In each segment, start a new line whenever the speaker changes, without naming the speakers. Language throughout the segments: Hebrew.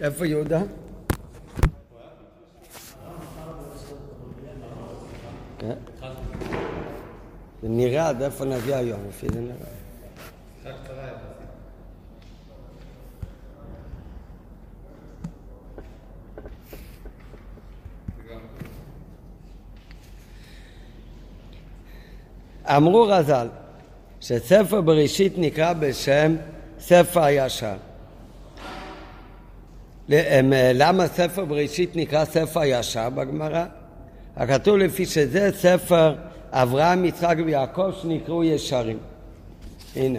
איפה יהודה? כן. זה נראה עד איפה נביא היום, לפי זה נראה. אמרו רז"ל שספר בראשית נקרא בשם ספר הישר. למה ספר בראשית נקרא ספר הישר בגמרא? הכתוב לפי שזה ספר אברהם, יצחק ויעקב שנקראו ישרים. הנה.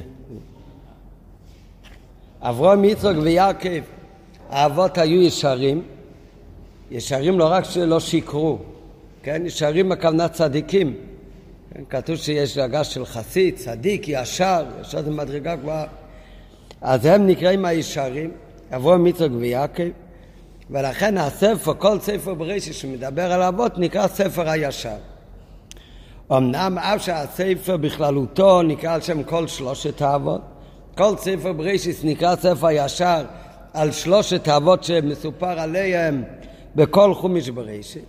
אברהם, יצחק ויעקב, האבות היו ישרים. ישרים לא רק שלא שיקרו, כן? ישרים הכוונה צדיקים. כן? כתוב שיש דרגה של חסיד, צדיק, ישר, ישר זה מדרגה גבוהה. אז הם נקראים הישרים, אברהם, יצחק ויעקב. ולכן הספר, כל ספר בראשית שמדבר על אבות נקרא ספר הישר. אמנם אף שהספר בכללותו נקרא על שם כל שלושת האבות, כל ספר בראשית נקרא ספר הישר על שלושת האבות שמסופר עליהם בכל חומיש בראשית.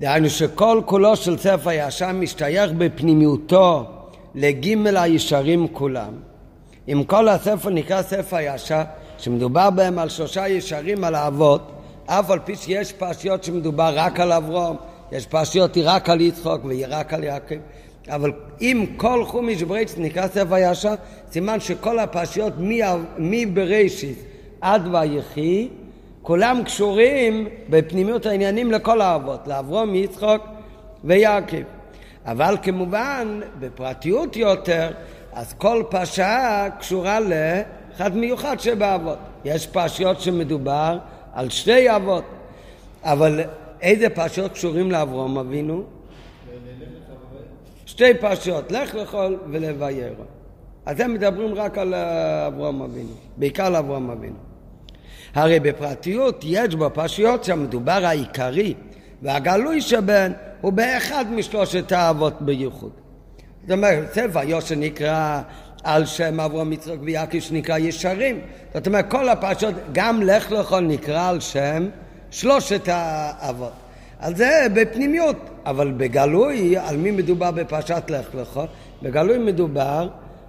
דהיינו שכל כולו של ספר הישר משתייך בפנימיותו לגימל הישרים כולם. אם כל הספר נקרא ספר הישר, שמדובר בהם על שלושה ישרים על האבות, אף על פי שיש פרשיות שמדובר רק על אברום, יש פרשיות רק על יצחוק ורק על יעקב, אבל אם כל חומיש בראשית נקרא ספר ישר, סימן שכל הפרשיות מבראשית עד ויחי, כולם קשורים בפנימיות העניינים לכל האבות, לאברום, יצחוק ויעקב. אבל כמובן, בפרטיות יותר, אז כל פרשה קשורה ל... אחד מיוחד שבאבות. יש פרשיות שמדובר על שתי אבות, אבל איזה פרשיות קשורים לאברום אבינו? שתי פרשיות, לך לכל ולוויירו. אז הם מדברים רק על אברום אבינו, בעיקר על אברום אבינו. הרי בפרטיות יש בפרשיות שהמדובר העיקרי והגלוי שבהן הוא באחד משלושת האבות בייחוד. זאת אומרת, ספר יושר נקרא על שם אברהם יצחק ויעקב שנקרא ישרים. זאת אומרת, כל הפרשות, גם לך לך נקרא על שם שלושת האבות. על זה בפנימיות, אבל בגלוי, על מי מדובר בפרשת לך לך? בגלוי מדובר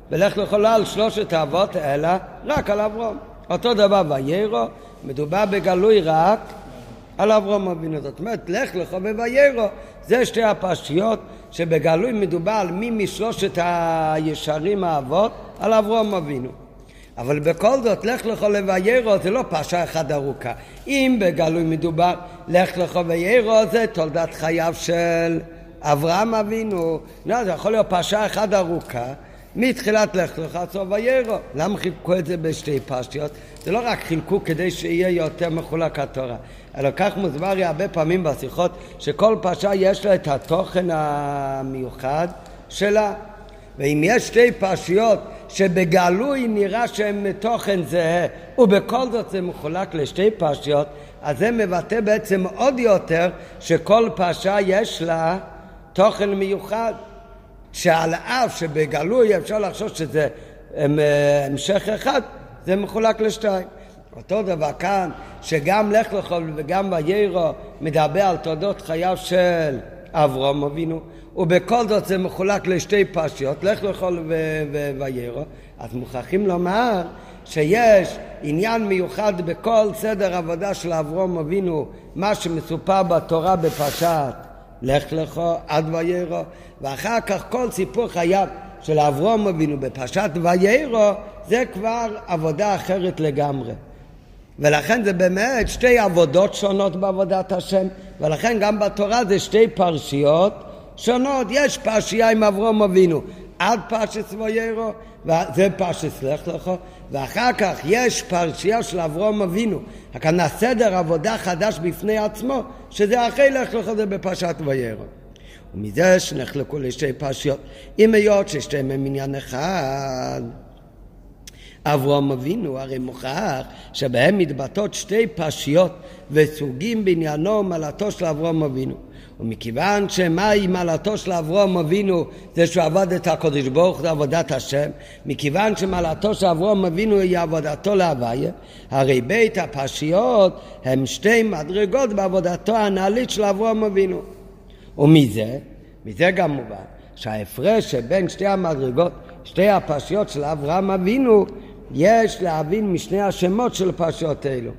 בלך לך לא על שלושת האבות, אלא רק על אברהם. אותו דבר ויירו, מדובר בגלוי רק על אברהם אבינו. זאת אומרת, לך לך וויירו, זה שתי הפרשיות שבגלוי מדובר על מי משלושת הישרים האבות, על אברהם אבינו. אבל בכל זאת, לך לך לוויירו זה לא פרשה אחת ארוכה. אם בגלוי מדובר לך לך ויירו זה תולדת חייו של אברהם אבינו. לא, זה יכול להיות פרשה אחת ארוכה. מתחילת לך לך סוף ויירו. למה חילקו את זה בשתי פרשיות? זה לא רק חילקו כדי שיהיה יותר מחולק התורה, אלא כך מוסבר לי הרבה פעמים בשיחות שכל פרשה יש לה את התוכן המיוחד שלה. ואם יש שתי פרשיות שבגלוי נראה שהן מתוכן זהה ובכל זאת זה מחולק לשתי פרשיות, אז זה מבטא בעצם עוד יותר שכל פרשה יש לה תוכן מיוחד. שעל אף שבגלוי אפשר לחשוב שזה המשך אחד, זה מחולק לשתיים. אותו דבר כאן, שגם לך לך וגם ויירו מדבר על תולדות חייו של אברהם אבינו, ובכל זאת זה מחולק לשתי פרשיות, לך לך ויירו, אז מוכרחים לומר שיש עניין מיוחד בכל סדר עבודה של אברהם אבינו, מה שמסופר בתורה בפרשת לך לך עד ויירו, ואחר כך כל סיפור חייו של אברהם אבינו בפרשת ויירו, זה כבר עבודה אחרת לגמרי. ולכן זה באמת שתי עבודות שונות בעבודת השם, ולכן גם בתורה זה שתי פרשיות שונות. יש פרשייה עם אברהם אבינו עד פרשת ויירו, וזה פרשת לך לך, ואחר כך יש פרשייה של אברהם אבינו, הכוונה סדר עבודה חדש בפני עצמו, שזה אחרי לך לך זה בפרשת ויירו. ומזה שנחלקו לשתי פרשיות, אם היות ששתיהם הם עניין אחד, אברהם אבינו הרי מוכח שבהם מתבטאות שתי פרשיות וסוגים בעניינו מעלתו של אברהם אבינו. ומכיוון שמהי מעלתו של אברהם אבינו זה שהוא עבד את הקודש ברוך זה עבודת השם מכיוון שמעלתו של אברהם אבינו היא עבודתו להוויה הרי בית הפרשיות הם שתי מדרגות בעבודתו הנעלית של אברהם אבינו. ומזה, מזה גם מובן שההפרש שבין שתי המדרגות, שתי הפרשיות של אברהם אבינו יש להבין משני השמות של הפרשיות האלו.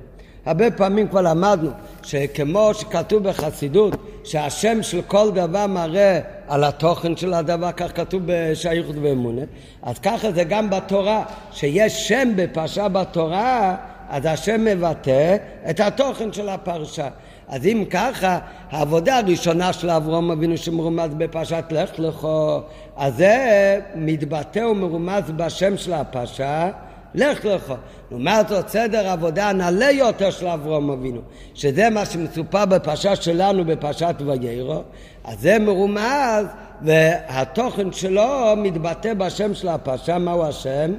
הרבה פעמים כבר למדנו שכמו שכתוב בחסידות שהשם של כל דבר מראה על התוכן של הדבר, כך כתוב בשייכות ואמונה, אז ככה זה גם בתורה, שיש שם בפרשה בתורה, אז השם מבטא את התוכן של הפרשה. אז אם ככה, העבודה הראשונה של אברהם אבינו שמרומז בפרשת לך לכו, אז זה מתבטא ומרומז בשם של הפרשה, לך לך. לעומת זאת סדר עבודה הנעלה יותר של אברהם אבינו, שזה מה שמצופה בפרשה שלנו בפרשת ויירו, אז זה מרומז והתוכן שלו מתבטא בשם של הפרשה, מהו השם?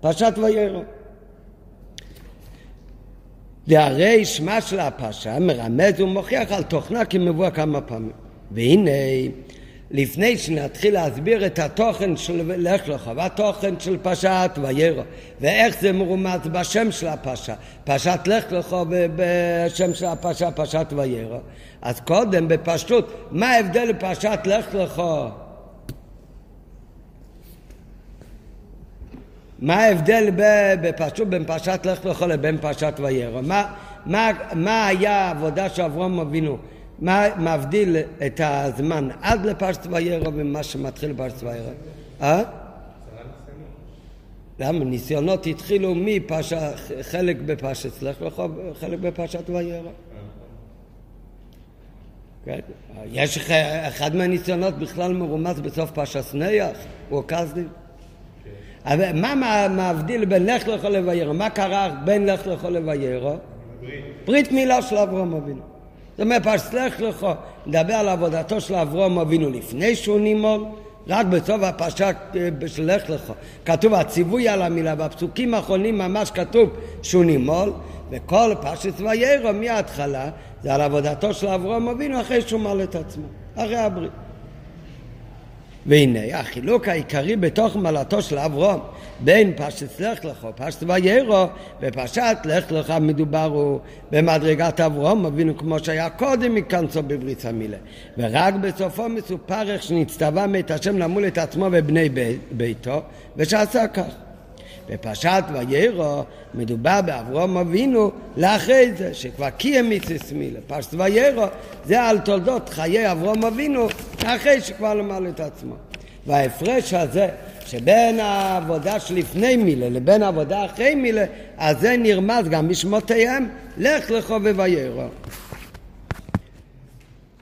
פרשת ויירו. והרי שמה של הפרשה מרמז ומוכיח על תוכנה כמבוא כמה פעמים. והנה לפני שנתחיל להסביר את התוכן של לך לך והתוכן של פרשת ויירו ואיך זה מרומז בשם של הפרשה פרשת לך לך ובשם של הפרשה פרשת ויירו אז קודם בפשטות מה ההבדל בפרשת לך לך מה ההבדל בפשטות בין פרשת לך לך לבין פרשת ויירו מה, מה, מה היה העבודה של אברהם אבינו מה מבדיל את הזמן עד לפרשת ויירו ממה שמתחיל בפרשת ויירו? אה? למה? ניסיונות התחילו מפרשה, חלק בפרשת לך וחלק בפרשת ויירו. כן? יש אחד מהניסיונות בכלל מרומז בסוף פרשת נח, הוא כסדים. אבל מה מבדיל בין לך לך לוויירו? מה קרה בין לך לך לוויירו? ברית מילה של אברהם אבינו. זאת אומרת, פסלך לך, נדבר על עבודתו של אברהם אבינו לפני שהוא נימול, רק בסוף הפרשה של לך לך. כתוב הציווי על המילה, בפסוקים האחרונים ממש כתוב שהוא נימול, וכל פרשת ויירו מההתחלה זה על עבודתו של אברהם אבינו אחרי שהוא מל את עצמו, אחרי הברית. והנה החילוק העיקרי בתוך מעלתו של אברהם בין פרשת לך לך, פרשת ויירו ופרשת לך לך מדובר הוא. במדרגת אברהם אבינו כמו שהיה קודם מכנסו בברית המילה. ורק בסופו מסופר איך שנצטווה מת השם למול את עצמו ובני ביתו ושעשה כך בפרשת ויירו מדובר באברהם אבינו לאחרי זה, שכבר קיים מיציס מילה. פרשת ויירו זה על תולדות חיי אברהם אבינו אחרי שכבר למד את עצמו. וההפרש הזה שבין העבודה שלפני מילה לבין העבודה אחרי מילה, אז זה נרמז גם בשמותיהם, לך לך וויירו.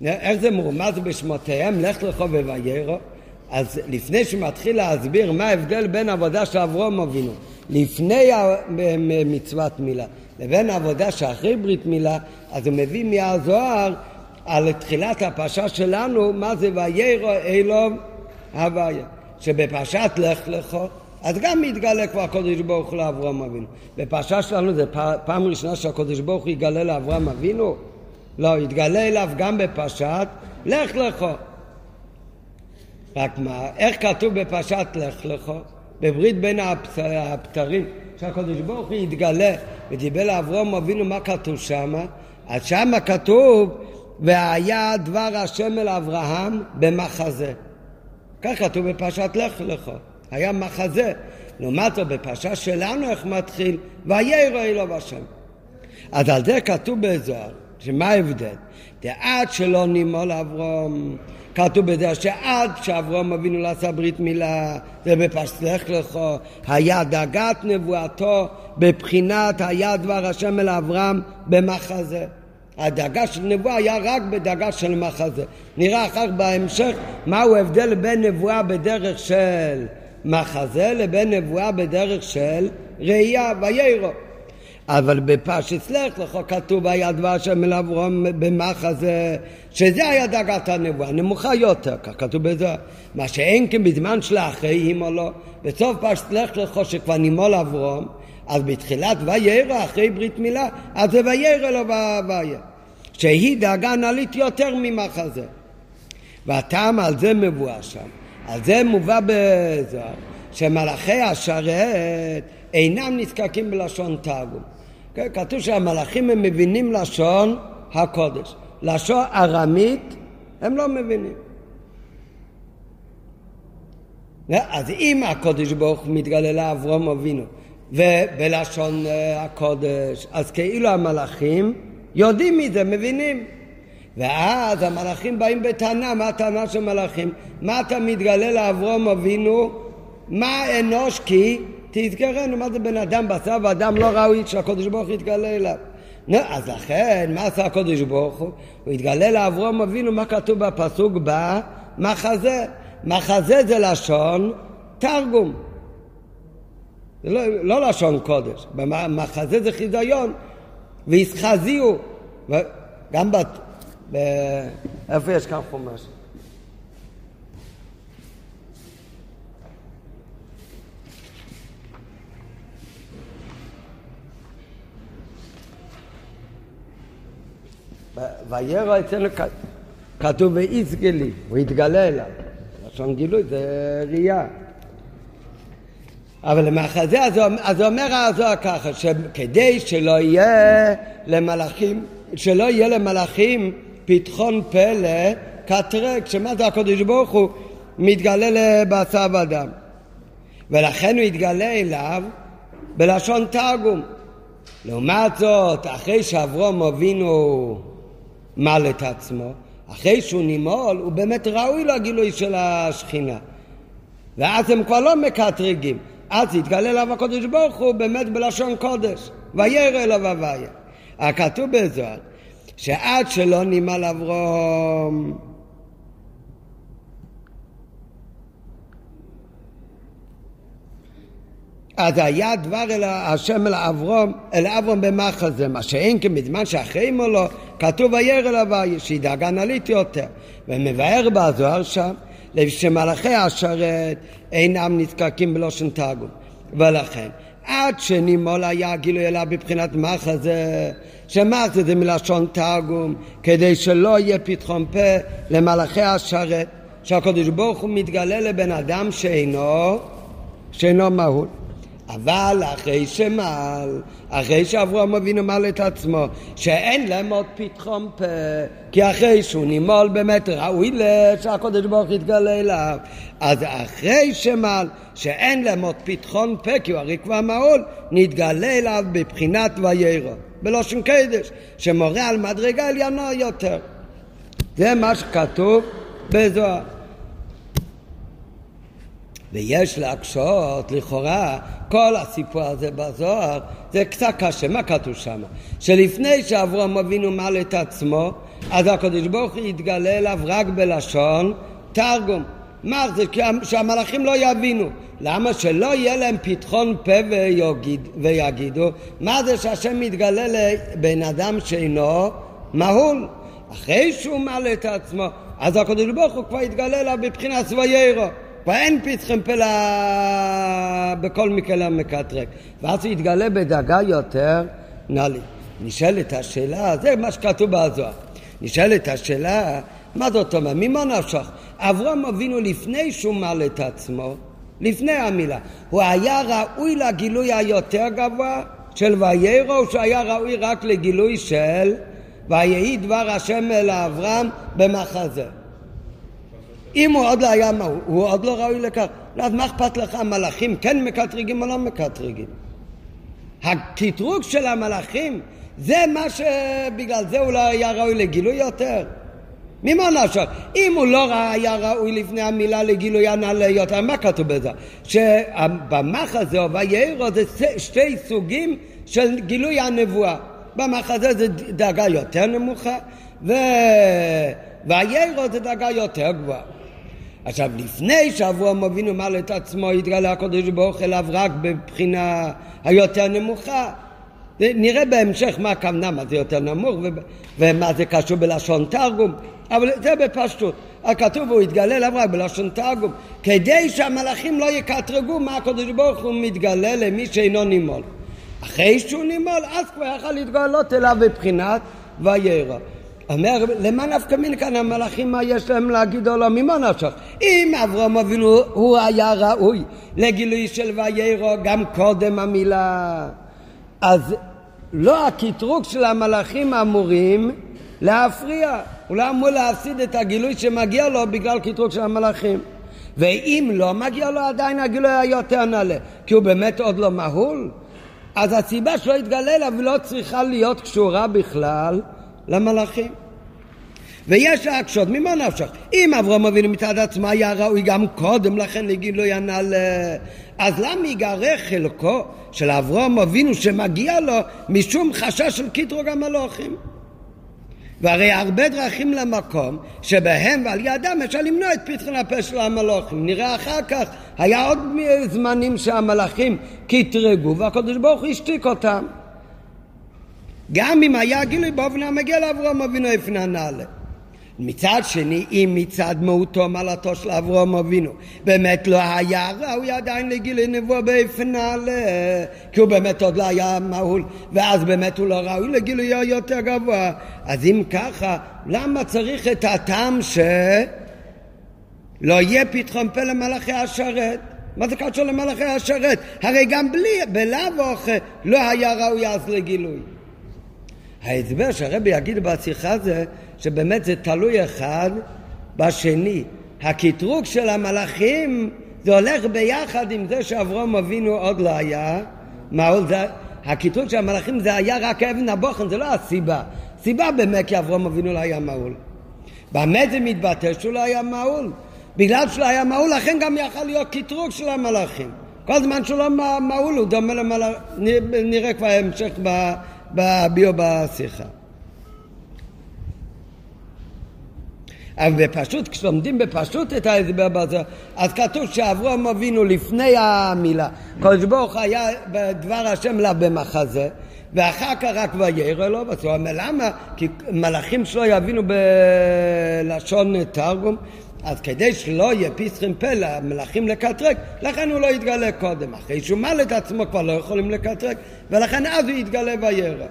איך זה מורמז בשמותיהם, לך לך וויירו? אז לפני שמתחיל להסביר מה ההבדל בין עבודה של אברהם אבינו לפני מצוות מילה לבין העבודה שאחרי ברית מילה, אז הוא מביא מהזוהר על תחילת הפרשה שלנו, מה זה ויירו אלום הוויה. שבפרשת לך לך, אז גם מתגלה כבר הקודש ברוך הוא לאברהם אבינו. בפרשה שלנו זה פעם ראשונה שהקודש ברוך הוא יגלה לאברהם אבינו? לא, יתגלה אליו גם בפרשת לך לך. רק מה, איך כתוב בפרשת לך לך? בברית בין הבתרים, שהקדוש ברוך הוא יתגלה ודיבר לאברהם אבינו מה כתוב שם? אז שם כתוב והיה דבר השם אל אברהם במחזה. כך כתוב בפרשת לך לך, היה מחזה. לעומת זאת בפרשה שלנו איך מתחיל? וירא אלוהיו השם. אז על זה כתוב בזוהר, שמה ההבדל? דעד שלא נימול אברום כתוב בזה שעד שאברהם אבינו לא עשה ברית מילה, זה לך, היה דאגת נבואתו בבחינת היה דבר השם אל אברהם במחזה. הדאגה של נבואה היה רק בדאגה של מחזה. נראה אחר בהמשך מהו ההבדל בין נבואה בדרך של מחזה לבין נבואה בדרך של ראייה ויירו. אבל בפרשת לך לך כתוב היה דבר השם אל במחזה, שזה היה דרגת הנבואה, נמוכה יותר, כך כתוב בזה. מה שאין כן בזמן של האחרי אימו לו, בסוף פרשת לך לך שכבר נימול אברהם, אז בתחילת וירא אחרי ברית מילה, אז זה וירא לו וירא. שהיא דאגה נעלית יותר ממחזה. והטעם על זה מבואר שם. על זה מובא בזוהר, שמלאכי השרת אינם נזקקים בלשון תרגום. כן, כתוב שהמלאכים הם מבינים לשון הקודש. לשון ארמית הם לא מבינים. אז אם הקודש ברוך הוא מתגלה לאברום אבינו ובלשון אה, הקודש, אז כאילו המלאכים יודעים מזה, מבינים. ואז המלאכים באים בטענה, מה הטענה של מלאכים? מה אתה מתגלה לאברום אבינו? מה אנוש כי תזכרנו, מה זה בן אדם בשר ואדם לא ראוי שהקדוש ברוך הוא יתגלה אליו. נו, אז לכן, מה עשה הקדוש ברוך הוא? הוא התגלה לאברום אבינו, מה כתוב בפסוק במחזה? מחזה זה לשון תרגום. זה לא, לא לשון קודש, מחזה זה חיזיון, והסחזיו, גם בת... איפה יש כאן חומש? וירא אצלנו כתוב ויסגלי, הוא התגלה אליו. לשון גילוי זה ראייה. אבל למחזה, אז אומר הזוהר ככה, שכדי שלא יהיה למלאכים, שלא יהיה למלאכים פתחון פלא, קטרק, שמה זה הקדוש ברוך הוא מתגלה לבשר ודם. ולכן הוא יתגלה אליו בלשון תרגום. לעומת זאת, אחרי שאברום אבינו מל את עצמו, אחרי שהוא נימול, הוא באמת ראוי לגילוי של השכינה. ואז הם כבר לא מקטרגים. אז יתגלה אליו הקודש ברוך הוא באמת בלשון קודש. וירא אליו הוויה. הכתוב בזוהר, שעד שלא נימל אברום אז היה דבר אל השם אל אברום, אל אברום במחזה, מה שאין כן שאחרי מולו, כתוב וירא אל הוויה, שידאג יותר. ומבאר בזוהר שם, שמלאכי השרת אינם נזקקים בלושן תרגום. ולכן, עד שנימול היה גילוי אליו בבחינת מחזה, שמחזה זה מלשון תרגום, כדי שלא יהיה פתחון פה למלאכי השרת, שהקדוש ברוך הוא מתגלה לבן אדם שאינו, שאינו מהול. אבל אחרי שמל, אחרי שאברהם אבינו מל את עצמו, שאין להם עוד פתחון פה, כי אחרי שהוא נימול באמת ראוי שהקדוש ברוך יתגלה אליו, אז אחרי שמל, שאין להם עוד פתחון פה, כי הוא הרי כבר מעול, נתגלה אליו בבחינת ויירו, בלושן קדש, שמורה על מדרגה עליונה יותר. זה מה שכתוב בזוהר. ויש להקשות, לכאורה, כל הסיפור הזה בזוהר זה קצת קשה. מה כתוב שם? שלפני שאברהם אבינו מל את עצמו, אז הקדוש ברוך הוא יתגלה אליו רק בלשון תרגום. מה זה? שהמלאכים לא יבינו. למה שלא יהיה להם פתחון פה ויגיד, ויגידו מה זה שהשם מתגלה לבן אדם שאינו מהול? אחרי שהוא מל את עצמו, אז הקדוש ברוך הוא כבר יתגלה אליו בבחינת סביירו. ואין פתחם פלה בכל מקרה מקטרק. ואז הוא יתגלה בדאגה יותר נאלי. נשאלת השאלה, זה מה שכתוב בזוהר. נשאלת השאלה, מה זאת אומרת? ממה נפשך? אברהם אבינו לפני שהוא מל את עצמו, לפני המילה, הוא היה ראוי לגילוי היותר גבוה של ויירו, שהוא היה ראוי רק לגילוי של ויהי דבר השם אל אברהם במחזה. אם הוא עוד לא היה, מה, הוא עוד לא ראוי לכך. אז מה אכפת לך, המלאכים כן מקטרגים או לא מקטרגים? הקטרוג של המלאכים, זה מה שבגלל זה הוא לא היה ראוי לגילוי יותר. ממה נפשך? אם הוא לא היה ראוי לפני המילה לגילוי הנעלה יותר, מה כתוב בזה? שבמחזה או ויירו זה שתי סוגים של גילוי הנבואה. במחזה זה דאגה יותר נמוכה, ו... ויירו זה דאגה יותר גבוהה. עכשיו, לפני שאברהם אבינו מל את עצמו, התגלה הקדוש ברוך אליו רק בבחינה היותר נמוכה. נראה בהמשך מה הכוונה, מה זה יותר נמוך ומה זה קשור בלשון תרגום, אבל זה בפשטות. הכתוב הוא יתגלה אליו רק בלשון תרגום, כדי שהמלאכים לא יקטרגו מה הקדוש ברוך הוא מתגלה למי שאינו נימול. אחרי שהוא נימול, אז כבר יכל להתגלות אליו בבחינת וירא. אומר, למה נפקא מין כאן המלאכים, מה יש להם להגיד או לא, ממה נפשך? אם אברהם אבינו הוא היה ראוי לגילוי של ויירו גם קודם המילה, אז לא הקטרוג של המלאכים אמורים להפריע, הוא לא אמור להפסיד את הגילוי שמגיע לו בגלל קטרוג של המלאכים. ואם לא מגיע לו עדיין הגילוי היה יותר נעלה, כי הוא באמת עוד לא מהול, אז הסיבה שלא יתגלה אליו לא צריכה להיות קשורה בכלל למלאכים. ויש להקשות, ממה נפשך? אם אברהם אבינו מצד עצמו היה ראוי גם קודם לכן לגילוי הנעלה, אז למה ייגרע חלקו של אברהם אבינו שמגיע לו משום חשש של קטרוג המלוכים? והרי הרבה דרכים למקום שבהם ועל ידם אפשר למנוע את פתחון הפה של המלוכים. נראה אחר כך, היה עוד זמנים שהמלאכים קטרגו והקדוש ברוך הוא השתיק אותם. גם אם היה גילוי באופן המגיע לאברהם אבינו איפן הנעלה. מצד שני, אם מצד מהותו מעלתו של אברהם אבינו באמת לא היה ראוי עדיין לגילוי נבואה באופן נעלה, כי הוא באמת עוד לא היה מהול, ואז באמת הוא לא ראוי לגילוי יותר גבוה. אז אם ככה, למה צריך את הטעם שלא יהיה פתחון פה למלאכי השרת? מה זה קשור למלאכי השרת? הרי גם בלי, בלאו לא היה ראוי אז לגילוי. ההסבר שהרבי יגיד בשיחה זה שבאמת זה תלוי אחד בשני. הקטרוג של המלאכים זה הולך ביחד עם זה שאברום אבינו עוד לא היה. מעול זה, הקטרוג של המלאכים זה היה רק אבן הבוחן, זה לא הסיבה. סיבה באמת כי אברום אבינו לא היה מעול. במה זה מתבטא שהוא לא היה מעול? בגלל שהוא לא היה מעול, לכן גם יכול להיות קטרוג של המלאכים. כל זמן שהוא לא מעול הוא דומה למלאכים, נראה כבר המשך בביו בשיחה. אבל בפשוט, כשלומדים בפשוט את ההסבר בזה, אז כתוב שאברהם אבינו לפני המילה, קדוש ברוך היה בדבר השם לה במחזה, ואחר כך רק וירא לו, אומר למה? כי מלאכים שלו יבינו בלשון תרגום, אז כדי שלא יהיה פיסחים פה למלאכים לקטרק, לכן הוא לא יתגלה קודם. אחרי שהוא מל את עצמו כבר לא יכולים לקטרק, ולכן אז הוא יתגלה וירא.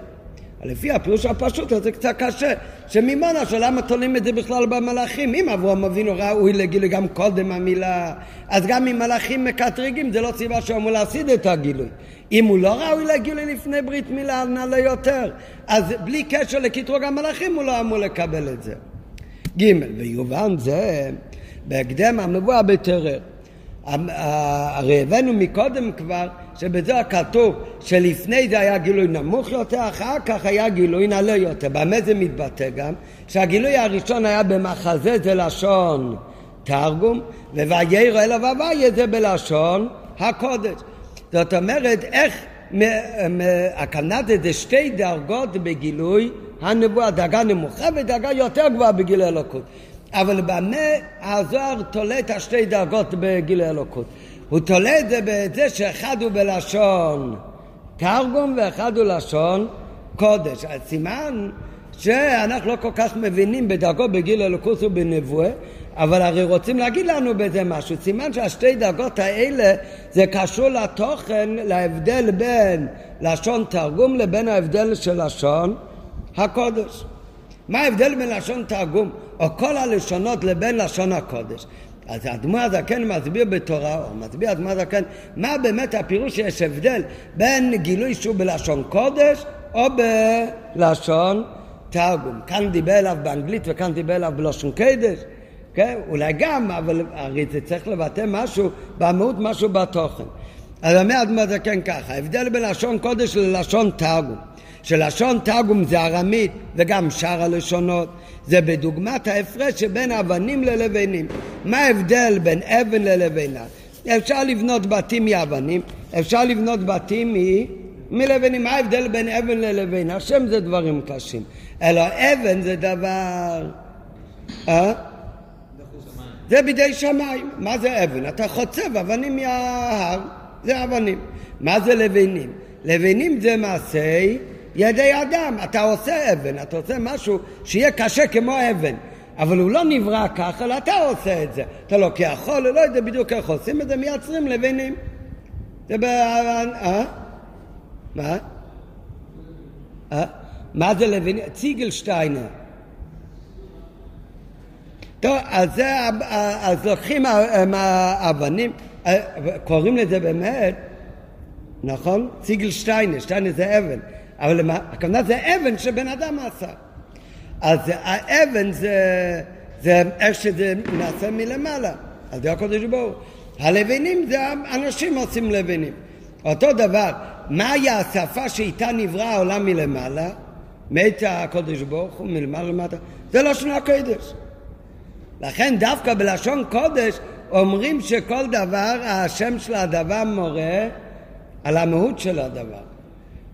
לפי הפירוש הפשוט הזה קצת קשה, שממנה שלמה תולים את זה בכלל במלאכים? אם אברהם אבינו ראוי לגילוי גם קודם המילה, אז גם אם מלאכים מקטרגים זה לא סיבה שהוא אמור להפסיד את הגילוי. אם הוא לא ראוי לגילוי לפני ברית מילה, נעלה יותר. אז בלי קשר לקטרוג המלאכים הוא לא אמור לקבל את זה. ג' ויובן זה בהקדם המבואה בטרר. הרי הבאנו מקודם כבר שבזה כתוב שלפני זה היה גילוי נמוך יותר, אחר כך היה גילוי נעלה יותר. במה זה מתבטא גם? שהגילוי הראשון היה במחזה זה לשון תרגום, ווירא אלא והוויה זה בלשון הקודש. זאת אומרת, איך הכוונה זה שתי דרגות בגילוי הנבואה, דרגה נמוכה ודרגה יותר גבוהה בגילוי אלוקות. אבל במה הזוהר תולה את השתי דרגות בגילוי אלוקות? הוא תולה את זה בזה שאחד הוא בלשון תרגום ואחד הוא לשון קודש. אז סימן שאנחנו לא כל כך מבינים בדרגות בגיל אלוקוס ובנבואה, אבל הרי רוצים להגיד לנו בזה משהו. סימן שהשתי דרגות האלה זה קשור לתוכן, להבדל בין לשון תרגום לבין ההבדל של לשון הקודש. מה ההבדל בין לשון תרגום או כל הלשונות לבין לשון הקודש? אז האדמו"ר הזקן מסביר בתורה, או מסביר האדמו"ר הזקן, מה באמת הפירוש שיש הבדל בין גילוי שהוא בלשון קודש או בלשון תרגום. כאן דיבר אליו באנגלית וכאן דיבר אליו בלשון קדש. כן? אולי גם, אבל הרי זה צריך לבטא משהו, במהות משהו בתוכן. אז אומר האדמו"ר הזקן ככה, ההבדל בין לשון קודש ללשון תרגום. שלשון תרגום זה ארמית וגם שאר הלשונות, זה בדוגמת ההפרש שבין אבנים ללבנים. מה ההבדל בין אבן ללבנה? אפשר לבנות בתים מאבנים, אפשר לבנות בתים מ... מלבנים. מה ההבדל בין אבן ללבן? השם זה דברים קשים. אלא אבן זה דבר... אה? זה בידי שמיים. מה זה אבן? אתה חוצב אבנים מההר, זה אבנים. מה זה לבנים? לבנים זה מעשה ידי אדם. אתה עושה אבן, אתה עושה משהו שיהיה קשה כמו אבן. אבל הוא לא נברא ככה, אלא אתה עושה את זה. אתה לוקח חול, לא יודע בדיוק איך עושים את זה, מייצרים לבנים. זה ב... אה? מה? אה? מה זה לבנים? ציגלשטיינר. טוב, אז, זה, אז לוקחים האבנים, קוראים לזה באמת, נכון? ציגל שטיינר, שטיינר זה אבן, אבל הכוונה זה אבן שבן אדם עשה. אז האבן זה, זה איך שזה נעשה מלמעלה, על ידי הקודש ברוך הלבנים זה אנשים עושים לבנים. אותו דבר, מהי השפה שאיתה נברא העולם מלמעלה? מאת הקודש ברוך הוא מלמעלה למטה? זה לא שנה הקודש. לכן דווקא בלשון קודש אומרים שכל דבר, השם של הדבר מורה על המהות של הדבר.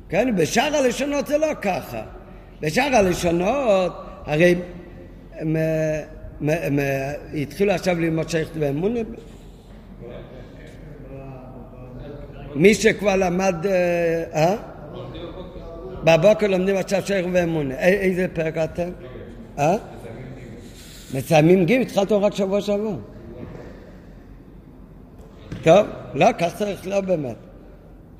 כן, בשאר הלשונות זה לא ככה. בשאר הלשונות, הרי הם, הם, הם התחילו עכשיו ללמוד שייכת ואמון. מי שכבר למד, אה? אה? בבוקר לומדים עכשיו שייך ואמון. איזה פרק אתם? אה? מסיימים ג' התחלתם רק שבוע שעבר. טוב, לא, כך צריך לא באמת.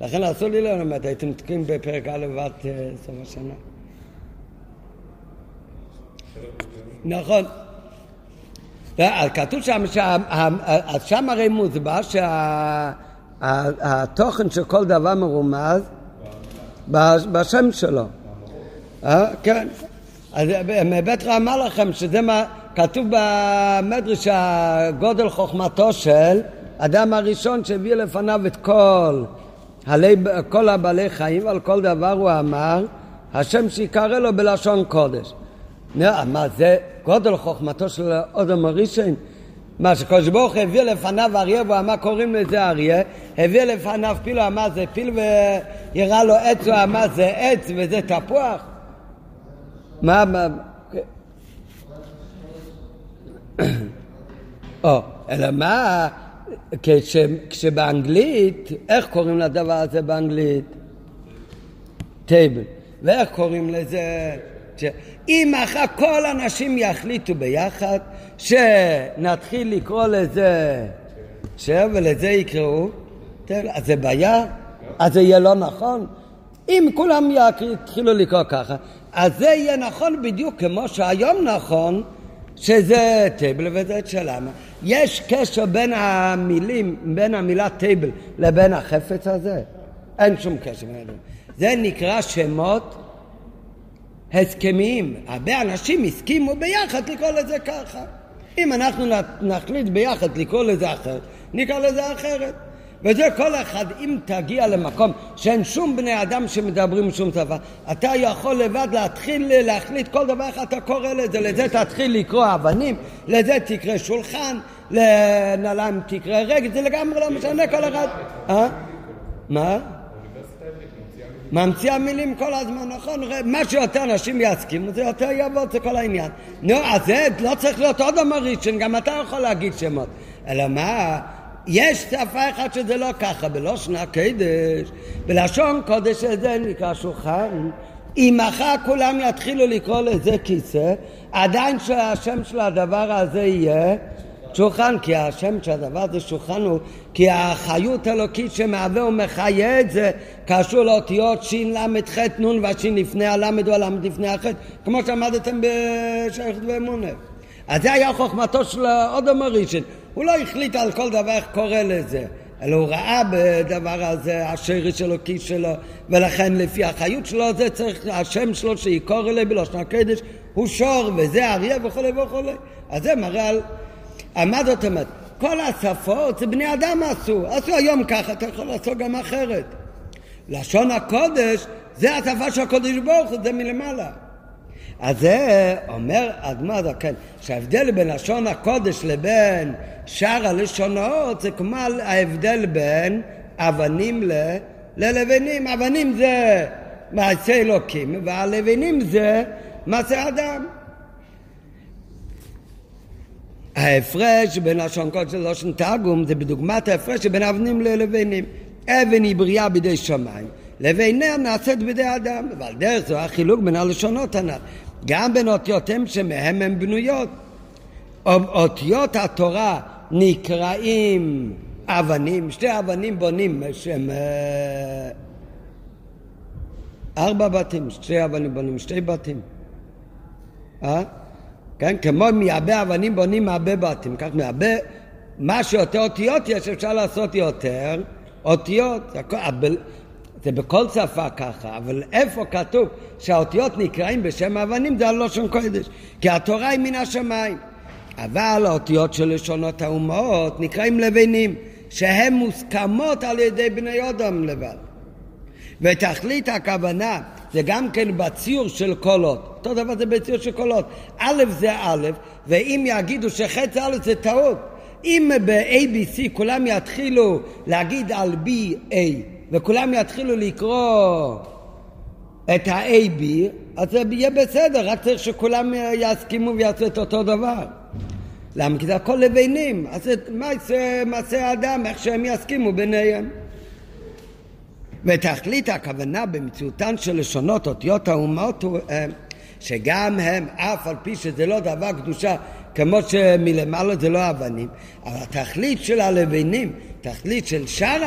לכן אסור לי לא ללמד, הייתם תקועים בפרק א' ועד אה, סוף השנה. נכון. כתוב שם, שם הרי מוסבר שהתוכן של כל דבר מרומז בשם שלו. אה, כן. אז מבית רמה לכם שזה מה... כתוב במדרש הגודל חוכמתו של אדם הראשון שהביא לפניו את כל, הלי, כל הבעלי חיים ועל כל דבר הוא אמר השם שיקרא לו בלשון קודש. מה זה גודל חוכמתו של אודם הראשון? מה שקדוש ברוך הביא לפניו אריה והוא אמר קוראים לזה אריה הביא לפניו פיל הוא אמר זה פיל ויראה לו עץ הוא אמר זה עץ וזה תפוח מה, מה או, אלא מה, כש, כשבאנגלית, איך קוראים לדבר הזה באנגלית? טייבל. ואיך קוראים לזה? ש... אם אחר כל אנשים יחליטו ביחד שנתחיל לקרוא לזה ש... ולזה יקראו, אז זה בעיה? אז זה יהיה לא נכון? אם כולם יתחילו לקרוא ככה, אז זה יהיה נכון בדיוק כמו שהיום נכון שזה טייבל וזה שלמה. יש קשר בין המילים, בין המילה טייבל לבין החפץ הזה? אין שום קשר בין הדברים. זה נקרא שמות הסכמיים. הרבה אנשים הסכימו ביחד לקרוא לזה ככה. אם אנחנו נחליט ביחד לקרוא לזה אחרת, נקרא לזה אחרת. וזה כל אחד, אם תגיע למקום שאין שום בני אדם שמדברים שום שפה, אתה יכול לבד להתחיל להחליט כל דבר איך אתה קורא לזה, לזה תתחיל לקרוא אבנים, לזה תקרא שולחן, לנעליים תקרא רגל, זה לגמרי לא משנה כל אחד. אה? מה? ממציאה מילים כל הזמן, נכון? מה שיותר אנשים יסכימו זה יותר יעבוד, זה כל העניין. נו, אז זה לא צריך להיות עוד אמר ראשון, גם אתה יכול להגיד שמות. אלא מה? יש שפה אחת שזה לא ככה, בלושן הקדש, בלשון קודש זה נקרא שולחן. אם מחר כולם יתחילו לקרוא לזה כיסא, עדיין שהשם של הדבר הזה יהיה שולחן, כי השם של הדבר הזה שולחן הוא, כי החיות האלוקית שמהווה ומחיה את זה קשור לאותיות של"ח נ' והשין לפני הלמד או הלמד לפני החטא, כמו שאמרתם בשייכת ואמונה. אז זה היה חוכמתו של אודום הראשון. הוא לא החליט על כל דבר איך קורא לזה, אלא הוא ראה בדבר הזה השרש שלו, כיס שלו, ולכן לפי החיות שלו זה צריך, השם שלו שיקור אלי בלושן הקדש הוא שור, וזה אריה וכולי וכולי. אז זה מראה על... מה זאת אומרת? כל השפות זה בני אדם עשו, עשו היום ככה, אתה יכול לעשות גם אחרת. לשון הקודש זה השפה של הקודש ברוך הוא, זה מלמעלה. אז זה אומר אדמה הזקן, שההבדל בין לשון הקודש לבין שאר הלשונות זה כמו ההבדל בין אבנים ל... ללבנים. אבנים זה מעשה אלוקים, והלבנים זה מעשה אדם. ההפרש בין לשון קודש ללשון תרגום זה בדוגמת ההפרש בין אבנים ללבנים. אבן היא בריאה בידי שמיים. לביניה נעשית בידי אדם, ועל דרך זו החילוק בין הלשונות הנ"ל. גם בין אותיותיהם שמהם הן בנויות. אותיות התורה נקראים אבנים, שתי אבנים בונים שהם אה, ארבע בתים, שתי אבנים בונים שתי בתים. אה? כן, כמו מהרבה אבנים בונים מהרבה בתים, כך מהרבה, מה שיותר אותיות יש אפשר לעשות יותר אותיות, זה בכל שפה ככה, אבל איפה כתוב שהאותיות נקראים בשם אבנים זה הלושן קודש, כי התורה היא מן השמיים. אבל האותיות של לשונות האומות נקראים לבנים, שהן מוסכמות על ידי בני אדם לבד. ותכלית הכוונה זה גם כן בציור של קולות. אותו דבר זה בציור של קולות. א' זה א', ואם יגידו שחץ א' זה טעות, אם ב-ABC כולם יתחילו להגיד על B-A וכולם יתחילו לקרוא את ה-AB, אז זה יהיה בסדר, רק צריך שכולם יסכימו ויעשו את אותו דבר. למה? כי זה הכל לבנים, אז מה יעשה מעשה האדם, איך שהם יסכימו ביניהם. ותכלית הכוונה במציאותן של לשונות אותיות האומות הוא אה, שגם הם, אף על פי שזה לא דבר קדושה כמו שמלמעלה זה לא אבנים, אבל התכלית של הלבנים, תכלית של שאר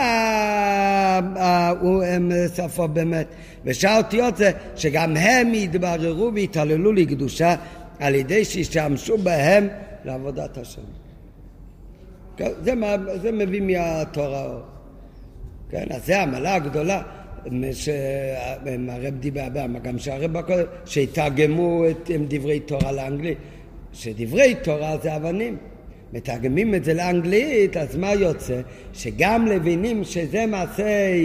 השפות באמת, ושאר האותיות זה שגם הם יתבררו ויתעללו לקדושה על ידי שישתמשו בהם לעבודת השם. זה, זה מביא מהתורה. כן, אז זה המעלה הגדולה שהרב דיבר, גם שהרב הקודם, שיתרגמו את דברי תורה לאנגלית. שדברי תורה זה אבנים. מתרגמים את זה לאנגלית, אז מה יוצא? שגם לבינים שזה מעשה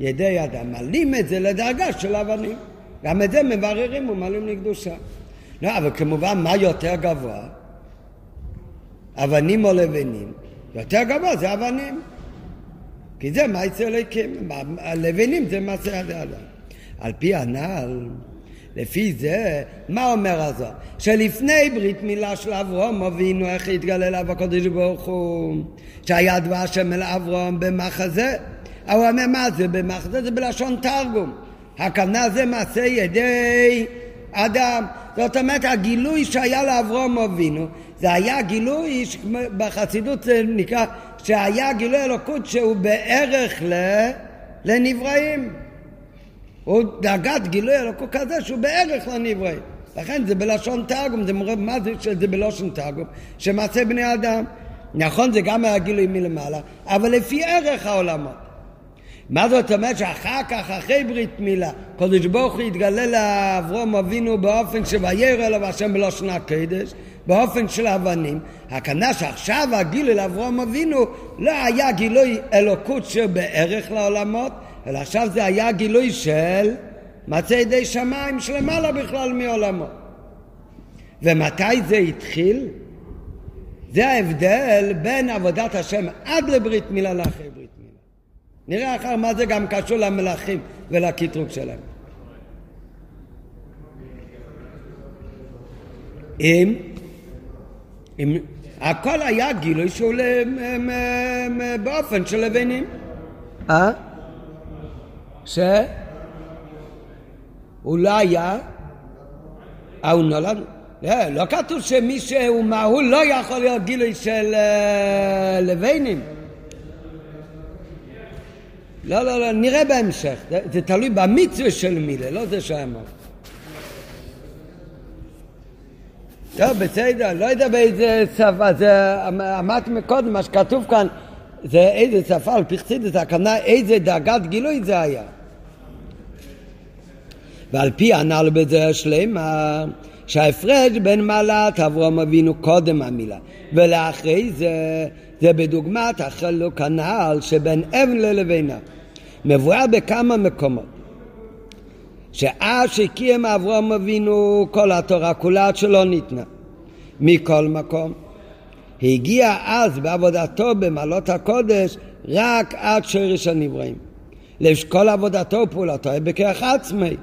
ידי אדם, מעלים את זה לדרגה של אבנים. גם את זה מבררים ומעלים לקדושה. לא, אבל כמובן, מה יותר גבוה? אבנים או לבנים? יותר גבוה זה אבנים. כי זה מעשה אלוקים. לבנים זה מעשה ידי אדם. על פי הנ"ל, לפי זה, מה אומר הזוהר? שלפני ברית מילה של אברום אבינו איך התגלה אליו הקדוש ברוך הוא? שהיה דבר השם אל אברום במחזה. הוא אומר מה זה במחזה? זה בלשון תרגום. הכוונה זה מעשה ידי אדם. זאת אומרת הגילוי שהיה לאברום אבינו זה היה גילוי בחסידות זה נקרא שהיה גילוי אלוקות שהוא בערך לנבראים הוא דרגת גילוי אלוקות כזה שהוא בערך לנבראים. לכן זה בלשון תרגום, זה מורה מה זה שזה בלשון תרגום? שמעשה בני אדם. נכון, זה גם היה גילוי מלמעלה, אבל לפי ערך העולמות. מה זאת אומרת שאחר כך, אחרי ברית מילה, קודש ברוך הוא יתגלה לאברום אבינו באופן שוירא אליו השם בלשון הקדש, באופן של אבנים. הכוונה שעכשיו הגילוי לאברום אבינו לא היה גילוי אלוקות שבערך לעולמות, אלא עכשיו זה היה גילוי של מצא ידי שמיים שלמעלה בכלל מעולמו. ומתי זה התחיל? זה ההבדל בין עבודת השם עד לברית מילה לאחרי ברית מילה. נראה אחר מה זה גם קשור למלאכים ולקטרוג שלהם. אם, אם הכל היה גילוי שהוא באופן של לבנים. אה? ש... הוא לא היה, אה, הוא נולד, לא, לא כתוב שמי שהוא מהול לא יכול להיות גילוי של uh, לבנים. לא, לא, לא, נראה בהמשך, זה, זה תלוי במצווה של מילה, לא זה שאמר. טוב, בסדר, לא יודע באיזה שפה, זה אמרתי מקודם, מה שכתוב כאן, זה איזה שפה, על פרסידס, הכוונה איזה דרגת גילוי זה היה. ועל פי הנ"ל בזה שלמה, שההפרש בין מעלת אברהם אבינו קודם המילה, ולאחרי זה, זה בדוגמת החלוק הנ"ל שבין אבן ללבינה. מבואר בכמה מקומות. שאז שקיים אברהם אבינו כל התורה כולה שלא ניתנה. מכל מקום. הגיע אז בעבודתו במעלות הקודש רק עד שרש הנבראים. לשקול עבודתו ופעולתו בכרך עצמי.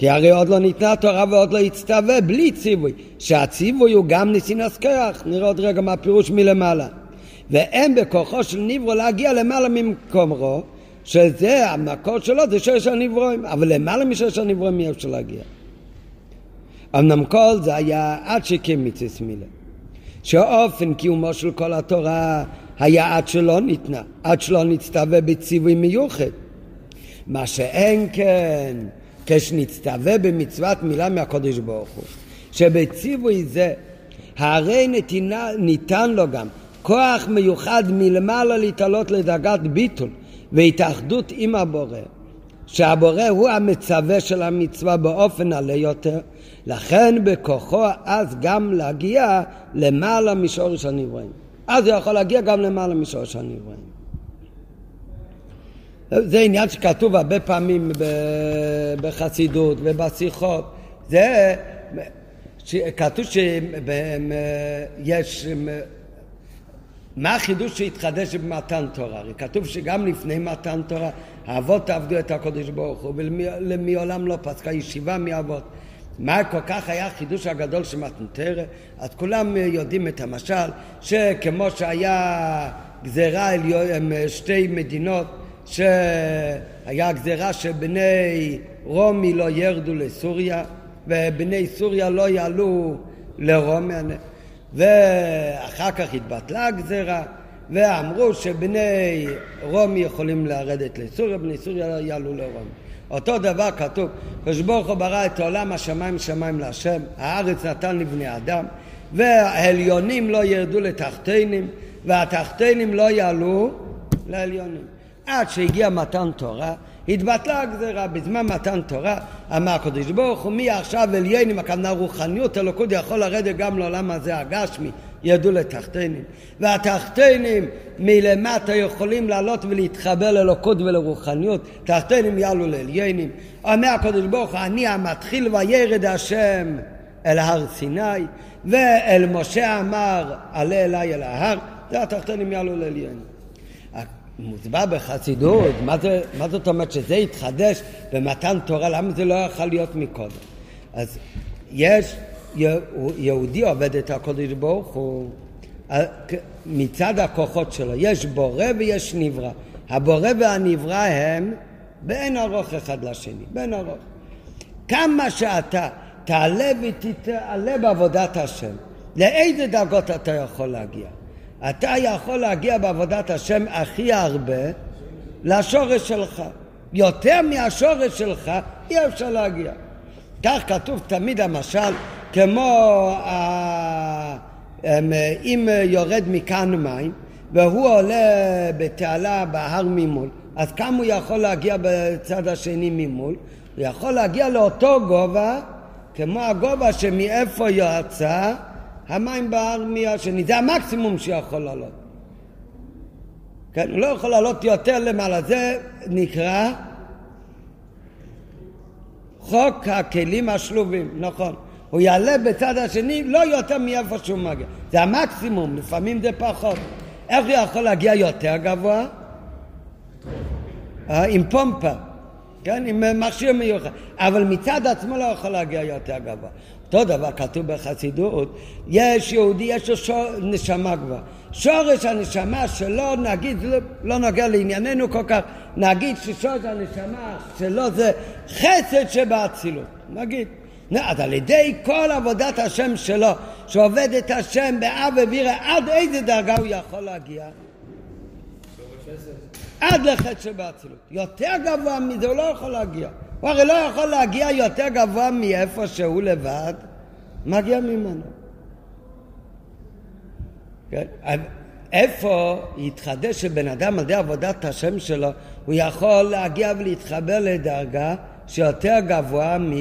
כי הרי עוד לא ניתנה תורה ועוד לא הצטווה בלי ציווי, שהציווי הוא גם ניסינס כרך, נראה עוד רגע מה הפירוש מלמעלה. ואין בכוחו של נברו להגיע למעלה ממקומו, שזה המקור שלו, זה שורש הנברואים, אבל למעלה משורש הנברואים אי אפשר להגיע. אמנם כל זה היה עד מצווה מילה. שאופן קיומו של כל התורה היה עד שלא ניתנה, עד שלא נצטווה בציווי מיוחד. מה שאין כן, כשנצטווה במצוות מילה מהקודש ברוך הוא, שבציווי זה הרי נתינה, ניתן לו גם כוח מיוחד מלמעלה להתעלות לדרגת ביטול והתאחדות עם הבורא, שהבורא הוא המצווה של המצווה באופן עלה יותר, לכן בכוחו אז גם להגיע למעלה משורש הנבראים. אז הוא יכול להגיע גם למעלה משורש הנבראים. זה עניין שכתוב הרבה פעמים בחסידות ובשיחות. זה כתוב שיש מה החידוש שהתחדש במתן תורה? הרי כתוב שגם לפני מתן תורה האבות עבדו את הקודש ברוך הוא ולמעולם לא פסקה ישיבה מאבות. מה כל כך היה החידוש הגדול של מתנתרא? אז כולם יודעים את המשל שכמו שהיה גזירה על שתי מדינות שהיה גזירה שבני רומי לא ירדו לסוריה ובני סוריה לא יעלו לרומי ואחר כך התבטלה הגזירה ואמרו שבני רומי יכולים לרדת לסוריה, בני סוריה לא יעלו לרומי. אותו דבר כתוב, הקדוש ברוך הוא ברא את העולם השמיים שמיים להשם, הארץ נתן לבני אדם, והעליונים לא ירדו לתחתינים, והתחתינים לא יעלו לעליונים. עד שהגיע מתן תורה, התבטלה הגזירה. בזמן מתן תורה אמר הקדוש ברוך הוא, מי עכשיו עליינים, הכוונה רוחניות, אלוקות יכול לרדת גם לעולם הזה הגשמי, ירדו לתחתינים. והתחתינים מלמטה יכולים לעלות ולהתחבר לאלוקות ולרוחניות, תחתינים יעלו לעליינים. אומר הקדוש ברוך הוא, אני המתחיל וירד השם אל הר סיני, ואל משה אמר, עלה אליי אל ההר, זה התחתינים יעלו לעליינים. מוסבר בחסידות, מה, זה, מה זאת אומרת שזה התחדש במתן תורה, למה זה לא יכול להיות מקודם? אז יש, יהודי עובד את הקודש ברוך הוא מצד הכוחות שלו, יש בורא ויש נברא. הבורא והנברא הם בין ארוך אחד לשני, בין ארוך. כמה שאתה תעלה ותתעלה בעבודת השם, לאיזה דרגות אתה יכול להגיע? אתה יכול להגיע בעבודת השם הכי הרבה לשורש שלך. יותר מהשורש שלך אי אפשר להגיע. כך כתוב תמיד המשל, כמו אם יורד מכאן מים והוא עולה בתעלה בהר ממול, אז כמה הוא יכול להגיע בצד השני ממול? הוא יכול להגיע לאותו גובה כמו הגובה שמאיפה יצא המים בהר מהשני, זה המקסימום שיכול לעלות. כן, הוא לא יכול לעלות יותר למעלה, זה נקרא חוק הכלים השלובים, נכון. הוא יעלה בצד השני לא יותר מאיפה שהוא מגיע. זה המקסימום, לפעמים זה פחות. איך הוא יכול להגיע יותר גבוה? אה, עם פומפה, כן, עם מכשיר מיוחד. אבל מצד עצמו לא יכול להגיע יותר גבוה. אותו דבר כתוב בחסידות, יש יהודי, יש לו שור, נשמה כבר. שורש הנשמה שלו, נגיד, לא, לא נוגע לענייננו כל כך, נגיד ששורש הנשמה שלו זה חסד שבאצילות, נגיד. אז על ידי כל עבודת השם שלו, שעובד את השם באב ובירה, עד איזה דרגה הוא יכול להגיע? עד לחטא שבאצילות. יותר גבוה מזה הוא לא יכול להגיע. הוא הרי לא יכול להגיע יותר גבוה מאיפה שהוא לבד, מגיע ממנו. כן? איפה יתחדש שבן אדם על ידי עבודת השם שלו, הוא יכול להגיע ולהתחבר לדרגה שיותר גבוה מ...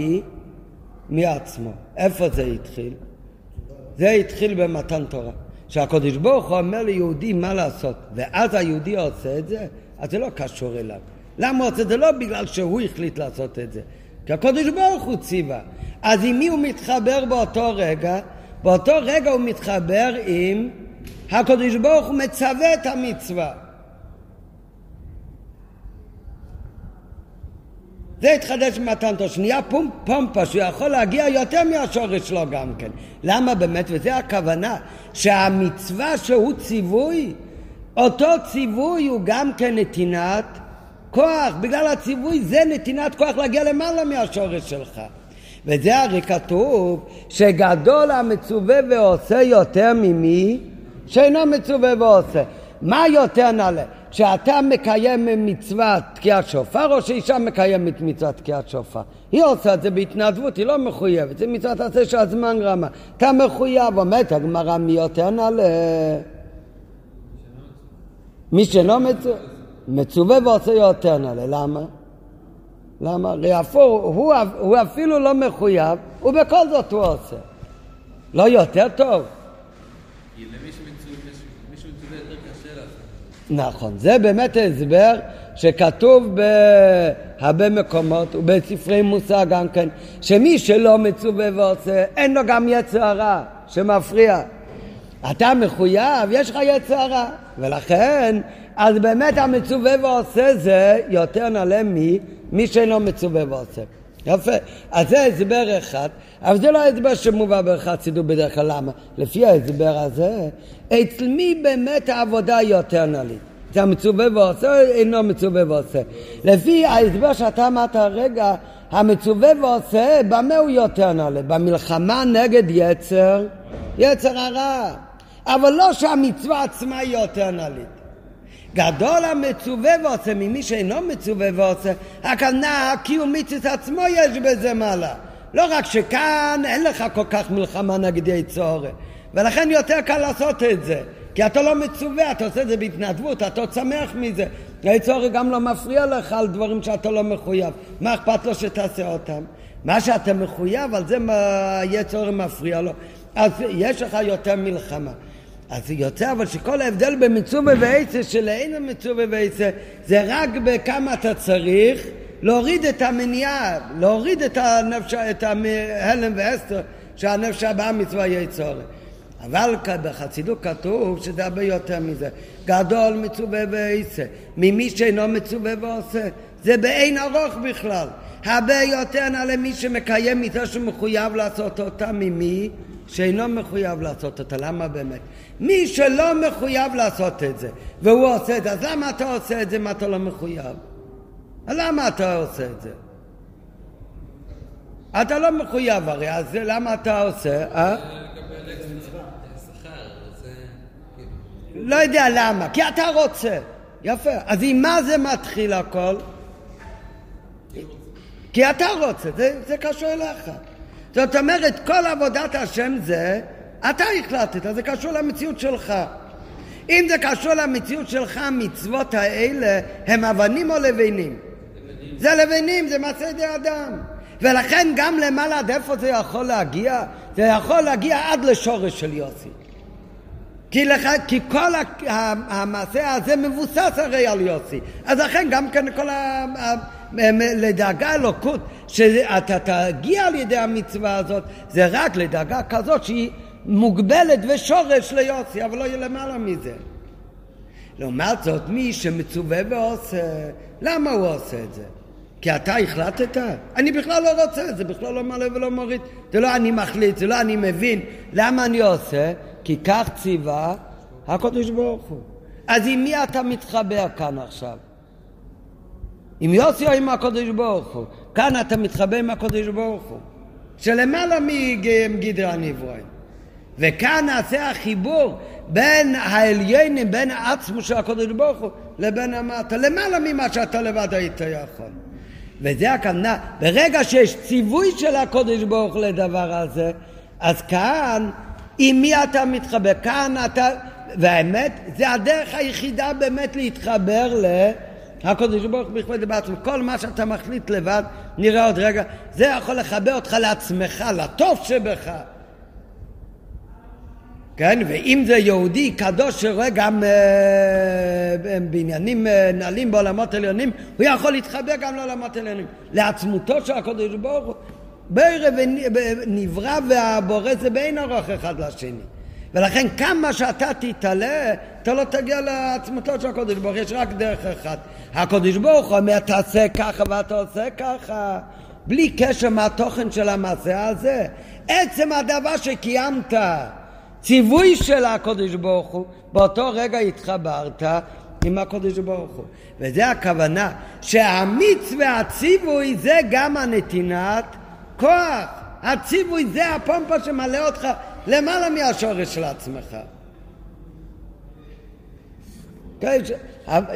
מעצמו. איפה זה התחיל? זה התחיל במתן תורה. שהקדוש ברוך הוא אומר ליהודי מה לעשות, ואז היהודי עושה את זה, אז זה לא קשור אליו. למה הוא עושה את זה? לא בגלל שהוא החליט לעשות את זה, כי הקדוש ברוך הוא ציווה. אז עם מי הוא מתחבר באותו רגע? באותו רגע הוא מתחבר עם הקדוש ברוך הוא מצווה את המצווה. זה התחדש במתן תורה, שנהיה פום, פומפה, שהוא יכול להגיע יותר מהשורש שלו גם כן. למה באמת? וזה הכוונה, שהמצווה שהוא ציווי, אותו ציווי הוא גם כן נתינת כוח, בגלל הציווי זה נתינת כוח להגיע למעלה מהשורש שלך. וזה הרי כתוב שגדול המצווה ועושה יותר ממי שאינו מצווה ועושה. מה יותר נעלה? כשאתה מקיים מצוות תקיעת שופר או שאישה מקיימת מצוות תקיעת שופר? היא עושה את זה בהתנדבות, היא לא מחויבת, זה מצוות עשה שהזמן רמה. אתה מחויב, אומרת הגמרא מי יותר נעלה? מי שלא מצווה, מצווה ועושה יותר נעלה, למה? למה? הפור, הוא, הוא אפילו לא מחויב, ובכל זאת הוא עושה. לא יותר טוב? נכון, זה באמת הסבר שכתוב בהרבה מקומות ובספרי מוסר גם כן, שמי שלא מצווה ועושה, אין לו גם יצר הרע שמפריע. אתה מחויב, יש לך יצר הרע, ולכן, אז באמת המצווה ועושה זה יותר נעלה ממי שאינו מצווה ועושה. יפה. אז זה הסבר אחד, אבל זה לא הסבר שמובא בחסידות בדרך כלל. למה? לפי ההסבר הזה, אצל מי באמת העבודה יותר נעלית? זה המצווה ועושה, אינו מצווה ועושה. לפי ההסבר שאתה אמרת הרגע, המצווה ועושה, במה הוא יותר נעלה? במלחמה נגד יצר, יצר הרע. אבל לא שהמצווה עצמה היא יותר נעלית. גדול המצווה ועושה ממי שאינו מצווה ועושה, הכוונה הקיומית עצמו יש בזה מעלה. לא רק שכאן אין לך כל כך מלחמה נגד יצור, ולכן יותר קל לעשות את זה. כי אתה לא מצווה, אתה עושה את זה בהתנדבות, אתה עוד שמח מזה. היצור גם לא מפריע לך על דברים שאתה לא מחויב. מה אכפת לו שתעשה אותם? מה שאתה מחויב, על זה מה היצור מפריע לו. אז יש לך יותר מלחמה. אז יוצא אבל שכל ההבדל בין מצווה ועצה שלאין המצווה ועצה זה רק בכמה אתה צריך להוריד את המניעה, להוריד את, הנפש, את ההלם ואסתר שהנפש הבאה מצווה יצור. אבל בחסידות כתוב שזה הרבה יותר מזה. גדול מצווה ועשה, ממי שאינו מצווה ועושה. זה באין ארוך בכלל. הרבה יותר נעלה מי שמקיים מצווה שמחויב לעשות אותה ממי שאינו מחויב לעשות אותה. למה באמת? מי שלא מחויב לעשות את זה, והוא עושה את זה, אז למה אתה עושה את זה אם אתה לא מחויב? למה אתה עושה את זה? אתה לא מחויב הרי, אז למה אתה עושה? אה? לא יודע למה, כי אתה רוצה. יפה. אז עם מה זה מתחיל הכל? כי אתה רוצה, זה, זה קשור אליך. זאת אומרת, כל עבודת השם זה, אתה החלטת, זה קשור למציאות שלך. אם זה קשור למציאות שלך, המצוות האלה הם אבנים או לבנים? זה לבנים, זה מעשה ידי אדם. ולכן גם למעלה עד איפה זה יכול להגיע? זה יכול להגיע עד לשורש של יוסי. כי, לך, כי כל המעשה הזה מבוסס הרי על יוסי. אז לכן גם כן כל ה... לדאגה אלוקות, שאתה תגיע על ידי המצווה הזאת, זה רק לדאגה כזאת שהיא מוגבלת ושורש ליוסי, אבל לא יהיה למעלה מזה. לעומת זאת, מי שמצווה ועושה, למה הוא עושה את זה? כי אתה החלטת? אני בכלל לא רוצה, זה בכלל לא מעלה ולא מוריד. זה לא אני מחליט, זה לא אני מבין. למה אני עושה? כי כך ציווה הקדוש ברוך הוא. אז עם מי אתה מתחבר כאן עכשיו? יוסי או עם הקדוש ברוך הוא? כאן אתה מתחבר עם הקדוש ברוך הוא. שלמעלה מגדרי הנברואים. וכאן נעשה החיבור בין העליינים, בין העצמו של הקדוש ברוך הוא, לבין המטה, למעלה ממה שאתה לבד היית יכול. וזה הכוונה, ברגע שיש ציווי של הקודש ברוך לדבר הזה, אז כאן, עם מי אתה מתחבר? כאן אתה, והאמת, זה הדרך היחידה באמת להתחבר לקודש ברוך בכבוד בעצמו. כל מה שאתה מחליט לבד, נראה עוד רגע, זה יכול לחבר אותך לעצמך, לטוב שבך. כן, ואם זה יהודי קדוש שרואה גם אה, בעניינים אה, נעלים בעולמות עליונים, הוא יכול להתחבר גם לעולמות עליונים. לעצמותו של הקדוש ברוך הוא, בערב נברא והבורא זה בין ארוך אחד לשני. ולכן כמה שאתה תתעלה, אתה לא תגיע לעצמותו של הקדוש ברוך יש רק דרך אחת. הקדוש ברוך הוא אומר, תעשה ככה ואתה עושה ככה, בלי קשר מהתוכן של המעשה הזה. עצם הדבר שקיימת ציווי של הקודש ברוך הוא, באותו רגע התחברת, עם הקודש ברוך הוא. וזה הכוונה, שהמצווה הציווי זה גם הנתינת כוח. הציווי זה הפומפה שמלא אותך למעלה מהשורש של עצמך.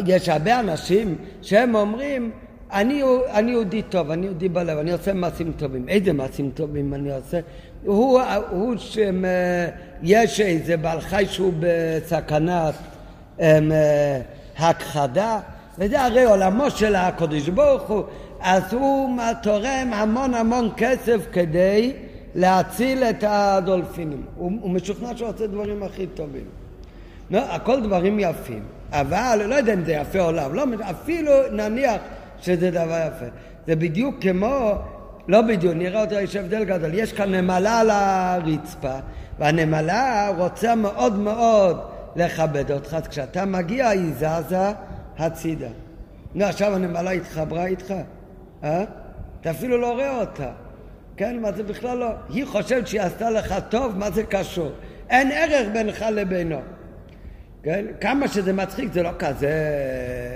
יש הרבה אנשים שהם אומרים, אני, אני יהודי טוב, אני יהודי בלב, אני עושה מעשים טובים. איזה מעשים טובים אני עושה? הוא, הוא שיש איזה בעל חי שהוא בסכנת הם, אה, הכחדה, וזה הרי עולמו של הקדוש ברוך הוא, אז הוא תורם המון המון כסף כדי להציל את הדולפינים. הוא, הוא משוכנע שהוא עושה דברים הכי טובים. לא, הכל דברים יפים, אבל לא יודע אם זה יפה או לא, לא אפילו נניח שזה דבר יפה. זה בדיוק כמו, לא בדיוק, נראה אותו, יש הבדל גדול. יש כאן נמלה על הרצפה, והנמלה רוצה מאוד מאוד לכבד אותך, אז כשאתה מגיע היא זזה הצידה. נו, עכשיו הנמלה התחברה איתך, אה? אתה אפילו לא רואה אותה. כן, מה זה בכלל לא? היא חושבת שהיא עשתה לך טוב, מה זה קשור? אין ערך בינך לבינו. כן? כמה שזה מצחיק זה לא כזה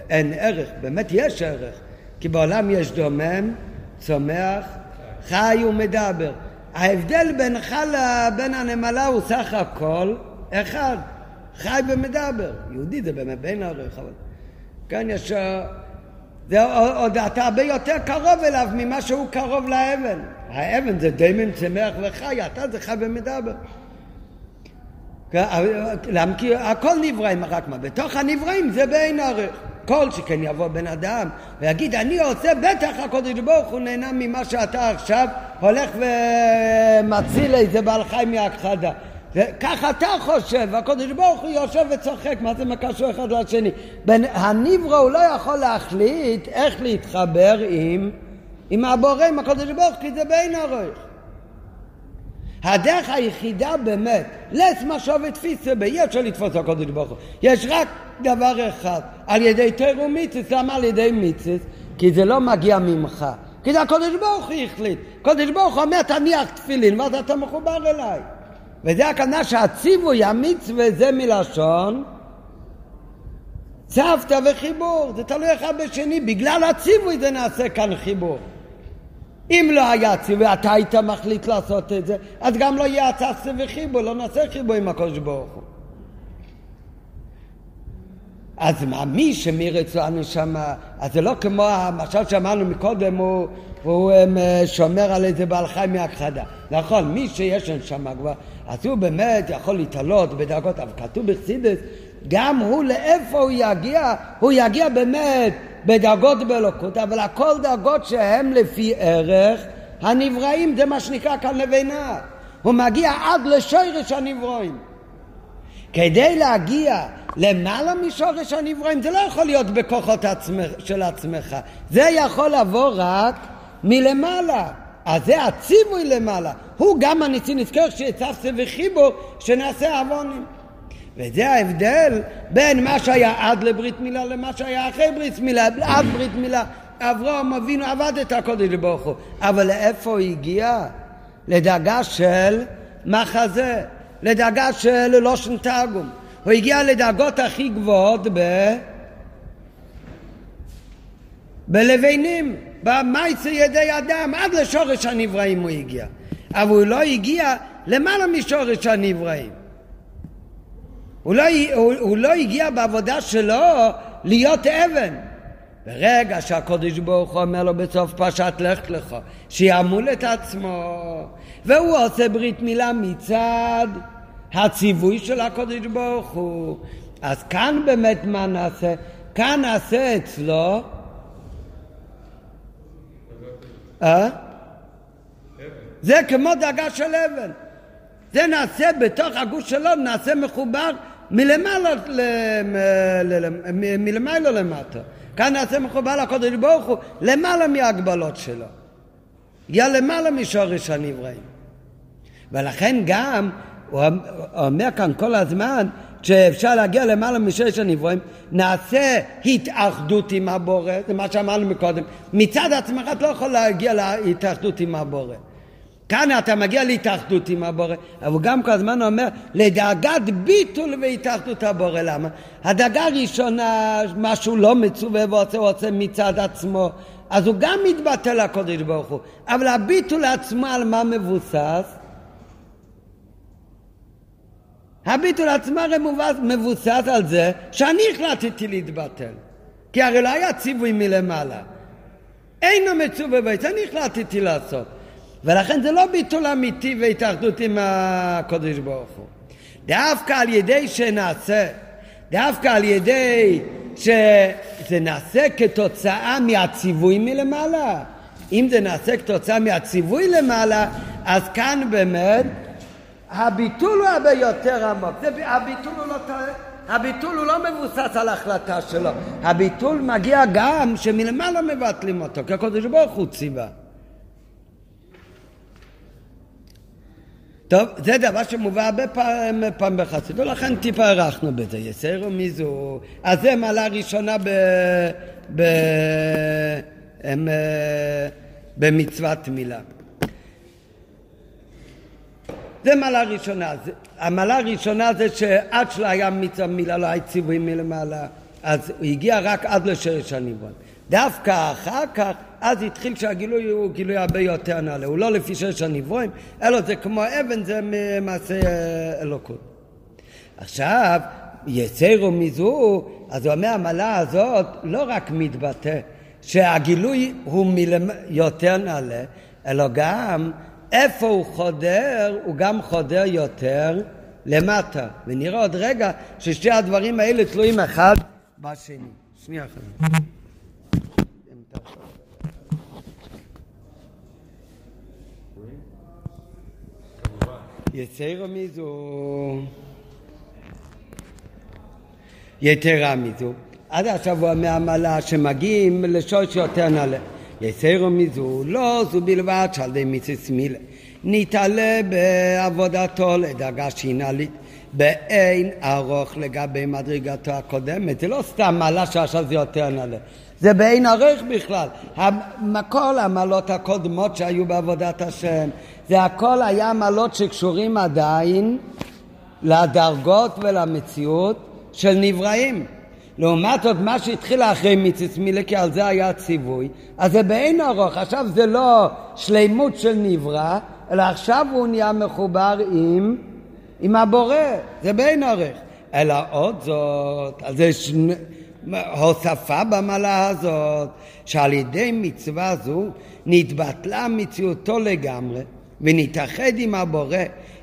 אין ערך, באמת יש ערך. כי בעולם יש דומם, צומח, חי ומדבר. ההבדל בינך לבין הנמלה הוא סך הכל אחד, חי ומדבר. יהודי זה באמת בין ערך, אבל כן יש... זה עוד אתה הרבה יותר קרוב אליו ממה שהוא קרוב לאבן. האבן זה דמם, צמח וחי, אתה זה חי ומדבר. למה? כי הכל נבראים, רק מה? בתוך הנבראים זה בעין ערך. כל שכן יבוא בן אדם ויגיד אני עושה בטח הקודש ברוך הוא נהנה ממה שאתה עכשיו הולך ומציל איזה בעל חי מהכחדה ככה אתה חושב, הקודש ברוך הוא יושב וצוחק, מה זה מקשר אחד לשני? הניברו הוא לא יכול להחליט איך להתחבר עם, עם הבורא, עם הקודש ברוך כי זה בין ערך. הדרך היחידה באמת, לס משוב ותפיסה, אי אפשר לתפוס הקודש ברוך הוא. יש רק דבר אחד, על ידי תירו מיציס, למה על ידי מיציס? כי זה לא מגיע ממך. כי זה הקודש ברוך הוא החליט. הקודש ברוך הוא אומר תניח תפילין ואז אתה מחובר אליי. וזה הכוונה שהציווי המצווה זה מלשון צוותא וחיבור, זה תלוי אחד בשני, בגלל הציווי זה נעשה כאן חיבור. אם לא היה ציווי, אתה היית מחליט לעשות את זה, אז גם לא יהיה הצצה וחיבור, לא נעשה חיבור עם הקדוש ברוך הוא. אז מה, מי שמרצו הנשמה, אז זה לא כמו המשל שאמרנו מקודם, הוא, הוא אה, שומר על איזה בעל חי מהכחדה. נכון, מי שיש נשמה כבר, אז הוא באמת יכול להתעלות בדרגות, אבל כתוב בחסידס, גם הוא לאיפה הוא יגיע, הוא יגיע באמת בדרגות באלוקות, אבל הכל דרגות שהן לפי ערך הנבראים, זה מה שנקרא כאן לבינה. הוא מגיע עד לשורש הנבראים. כדי להגיע למעלה משורש הנבראים, זה לא יכול להיות בכוחות עצמך, של עצמך, זה יכול לבוא רק מלמעלה. אז זה הציווי למעלה. הוא גם הניסי נזכר שיצפסה וחיבו שנעשה עוונים. וזה ההבדל בין מה שהיה עד לברית מילה למה שהיה אחרי ברית מילה. עד ברית מילה אברהם אבינו עבד את הקודש ברוך הוא. אבל לאיפה הוא הגיע? לדרגה של מחזה, לדרגה של לושן תרגום. הוא הגיע לדרגות הכי גבוהות ב... בלבנים, במייצי ידי אדם, עד לשורש הנבראים הוא הגיע. אבל הוא לא הגיע למעלה משורש הנבראים. הוא לא, הוא, הוא לא הגיע בעבודה שלו להיות אבן. ברגע שהקודש ברוך הוא אומר לו בסוף פרשת לך לך, שיעמול את עצמו, והוא עושה ברית מילה מצד הציווי של הקודש ברוך הוא. אז כאן באמת מה נעשה? כאן נעשה אצלו אה? זה כמו דאגה של אבן. זה נעשה בתוך הגוש שלו, נעשה מחובר מלמעלה, מלמעלה למטה. כאן נעשה מחובר לקודש ברוך הוא למעלה מההגבלות שלו. הגיע למעלה משורש הנבראים. ולכן גם, הוא אומר כאן כל הזמן, שאפשר להגיע למעלה משש הנבראים, נעשה התאחדות עם הבורא, זה מה שאמרנו מקודם. מצד עצמך אתה לא יכול להגיע להתאחדות עם הבורא. כאן אתה מגיע להתאחדות עם הבורא, אבל הוא גם כל הזמן אומר לדאגת ביטול והתאחדות הבורא. למה? הדאגה הראשונה, משהו לא מצווה ועושה, עושה מצד עצמו, אז הוא גם מתבטל לקודש ברוך הוא. אבל הביטול עצמו על מה מבוסס? הביטול עצמו הרי מבוסס על זה שאני החלטתי להתבטל. כי הרי לא היה ציווי מלמעלה. אין המצווה בית, אני החלטתי לעשות. ולכן זה לא ביטול אמיתי והתאחדות עם הקודש ברוך הוא. דווקא על ידי שנעשה, דווקא על ידי שזה נעשה כתוצאה מהציווי מלמעלה. אם זה נעשה כתוצאה מהציווי למעלה, אז כאן באמת הביטול הוא הרבה יותר עמוק. זה, הביטול, הוא לא, הביטול הוא לא מבוסס על ההחלטה שלו. הביטול מגיע גם שמלמעלה מבטלים אותו, כי הקודש ברוך הוא ציווה. טוב, זה דבר שמובא הרבה פעם, פעם בחסידות, לכן טיפה הארכנו בזה. יסרו מיזו, אז זה מעלה ראשונה ב, ב, הם, אה, במצוות מילה. זה מעלה ראשונה. המעלה הראשונה זה שעד שלא היה מצווה מילה, לא היה ציוויים מלמעלה, אז הוא הגיע רק עד לשרש הניוון. דווקא אחר כך אז התחיל שהגילוי הוא גילוי הרבה יותר נעלה. הוא לא לפי שש הנברואים, אלא זה כמו אבן, זה מעשה אה, אלוקות. עכשיו, יצרו מזו, אז הוא אומר, המעלה הזאת לא רק מתבטא שהגילוי הוא מלמ... יותר נעלה, אלא גם איפה הוא חודר, הוא גם חודר יותר למטה. ונראה עוד רגע ששתי הדברים האלה תלויים אחד בשני. שנייה אחת. יצרו מזו, יתרה מזו. עד הוא מהמעלה שמגיעים לשורש יותר נעלה. יצרו מזו, לא זו בלבד שעל ידי מיציס מילה. נתעלה בעבודתו לדרגה שינלית. באין ארוך לגבי מדרגתו הקודמת. זה לא סתם מעלה שעכשיו זה יותר נעלה. זה באין ערך בכלל. כל המעלות הקודמות שהיו בעבודת השם, זה הכל היה מעלות שקשורים עדיין לדרגות ולמציאות של נבראים. לעומת זאת, מה שהתחיל אחרי מיציס מילה, כי על זה היה ציווי, אז זה באין ארוך. עכשיו זה לא שלימות של נברא, אלא עכשיו הוא נהיה מחובר עם, עם הבורא. זה באין ארוך. אלא עוד זאת, אז זה שני... הוספה במעלה הזאת, שעל ידי מצווה זו נתבטלה מציאותו לגמרי ונתאחד עם הבורא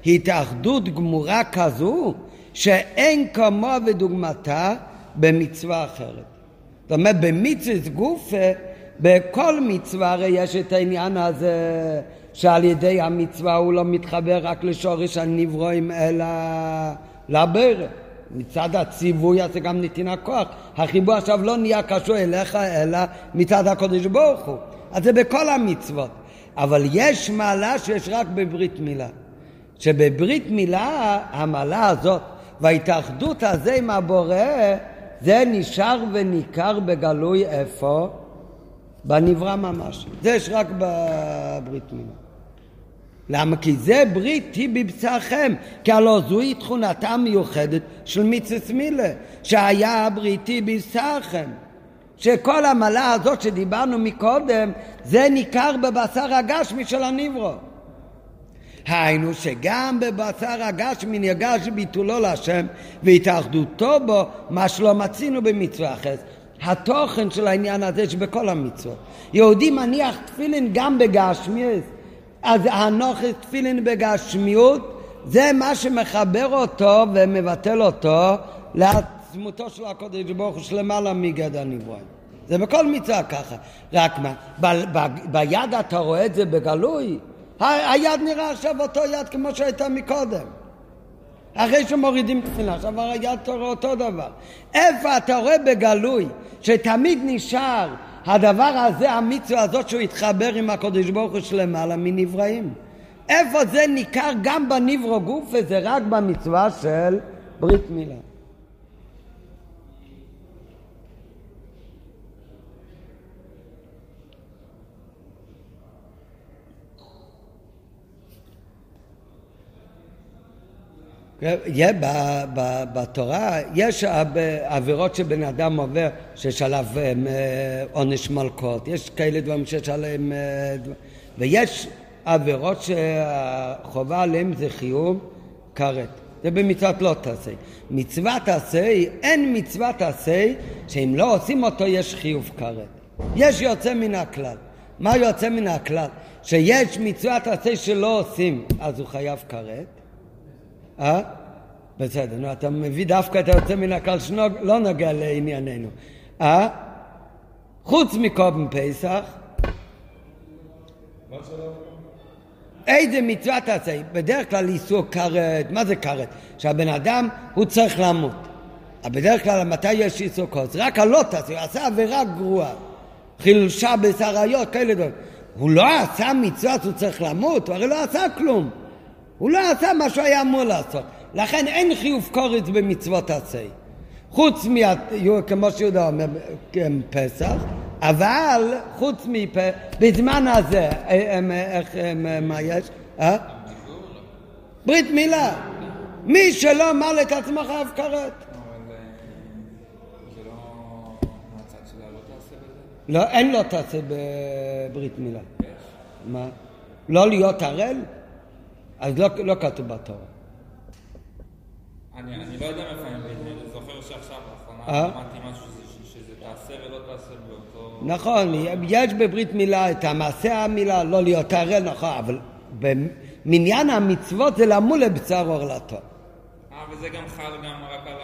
התאחדות גמורה כזו שאין כמוה ודוגמתה במצווה אחרת. זאת אומרת, במצווה גופה, בכל מצווה הרי יש את העניין הזה שעל ידי המצווה הוא לא מתחבר רק לשורש הנברואים אלא לברך. מצד הציווי הזה גם נתינה כוח. החיבור עכשיו לא נהיה קשור אליך, אלא מצד הקודש ברוך הוא. אז זה בכל המצוות. אבל יש מעלה שיש רק בברית מילה. שבברית מילה, המעלה הזאת, וההתאחדות הזה עם הבורא, זה נשאר וניכר בגלוי איפה? בנברא ממש. זה יש רק בברית מילה. למה? כי זה ברית היא בבשרכם, כי הלא זוהי תכונתה המיוחדת של מיצס מילה, שהיה הברית היא בבשרכם. שכל המעלה הזאת שדיברנו מקודם, זה ניכר בבשר הגשמי של הניברו. היינו שגם בבשר הגשמי נרגש ביטולו להשם והתאחדותו בו, מה שלא מצינו במצווה אחרת. התוכן של העניין הזה שבכל המצוות. יהודי מניח תפילין גם בגשמיאס, אז הנוכס תפילין בגשמיות זה מה שמחבר אותו ומבטל אותו לעצמותו של הקודש ברוך הוא שלמעלה מגד הנבראים. זה בכל מצווה ככה. רק מה, ב- ב- ביד אתה רואה את זה בגלוי? היד נראה עכשיו אותו יד כמו שהייתה מקודם. אחרי שמורידים תפילה, עכשיו היד רואה אותו דבר. איפה אתה רואה בגלוי שתמיד נשאר הדבר הזה, המצווה הזאת שהוא התחבר עם הקודש ברוך הוא שלמעלה מנבראים. איפה זה ניכר גם בנברו גוף וזה רק במצווה של ברית מילה. בתורה יש עבירות שבן אדם עובר שיש עליו אה, עונש מלכות, יש כאלה דברים שיש עליהם, אה, ויש עבירות שהחובה עליהם זה חיוב כרת. זה במצוות לא תעשה. מצוות עשה, אין מצוות עשה שאם לא עושים אותו יש חיוב כרת. יש יוצא מן הכלל. מה יוצא מן הכלל? שיש מצוות עשה שלא עושים, אז הוא חייב כרת. אה? בסדר, נו, אתה מביא דווקא את היוצא מן הכלל שלא נוגע לענייננו. אה? חוץ מקודם פסח, איזה מצווה תעשה? בדרך כלל איסור כרת, מה זה כרת? שהבן אדם הוא צריך למות. בדרך כלל מתי יש איסור כוס? רק הלא תעשה, הוא עשה עבירה גרועה. חילשה בשריות, כאלה דברים. הוא לא עשה מצווה שהוא צריך למות, הוא הרי לא עשה כלום. הוא לא עשה מה שהוא היה אמור לעשות. לכן אין חיוב קורץ במצוות עשה. חוץ מ... כמו שיהודה אומר, כן, פסח, אבל חוץ מפ... בזמן הזה, אה, איך, מה יש? אה? ברית מילה. מי שלא מל את עצמו חייב כרת. לא, אין לו תעשה בברית מילה. מה? לא להיות ערל? אז לא, לא כתוב בתורה.
אני, אני לא יודע מאיפה אני זוכר שעכשיו, לאחרונה, אה? למדתי משהו שזה תעשה ולא תעשה באותו...
נכון, יש בברית מילה את המעשה המילה, לא להיות ערל, נכון, אבל במניין המצוות זה למול לבצר עורלתו.
אה, וזה גם חל גם רק על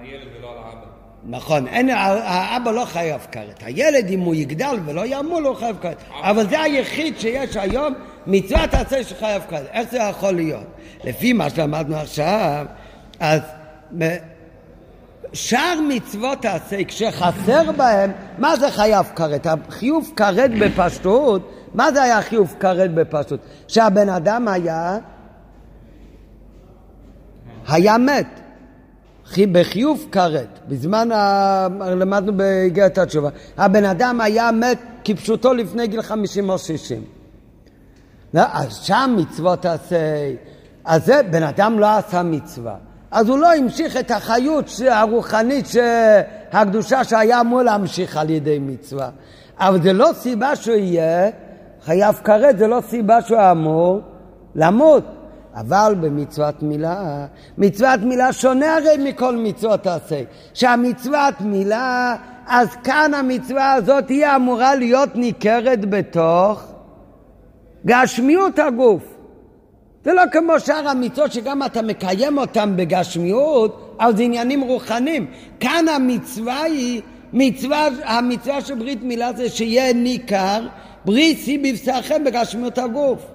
הילד ולא על האבא.
נכון, אין, האבא לא חייב כרת. הילד, אם הוא יגדל ולא ימול, הוא חייב כרת. אבל זה היחיד שיש היום, מצוות עשה שחייב כרת. איך זה יכול להיות? לפי מה שלמדנו עכשיו, אז שאר מצוות עשה, כשחסר בהם, מה זה חייב כרת? החיוב כרת בפשטות, מה זה היה חיוב כרת בפשטות? שהבן אדם היה, היה מת. בחיוב כרת, בזמן, ה... למדנו באיגרת התשובה, הבן אדם היה מת כפשוטו לפני גיל חמישים או שישים. לא, אז שם מצוות עשה, אז זה בן אדם לא עשה מצווה. אז הוא לא המשיך את החיות הרוחנית, הקדושה שהיה אמור להמשיך על ידי מצווה. אבל זה לא סיבה שהוא יהיה חייב כרת, זה לא סיבה שהוא אמור למות. אבל במצוות מילה, מצוות מילה שונה הרי מכל מצוות עשה. שהמצוות מילה, אז כאן המצווה הזאת היא אמורה להיות ניכרת בתוך גשמיות הגוף. זה לא כמו שאר המצוות שגם אתה מקיים אותן בגשמיות, אבל זה עניינים רוחניים. כאן המצווה היא, מצווה, המצווה של ברית מילה זה שיהיה ניכר, ברית שיא בבשרכם בגשמיות הגוף.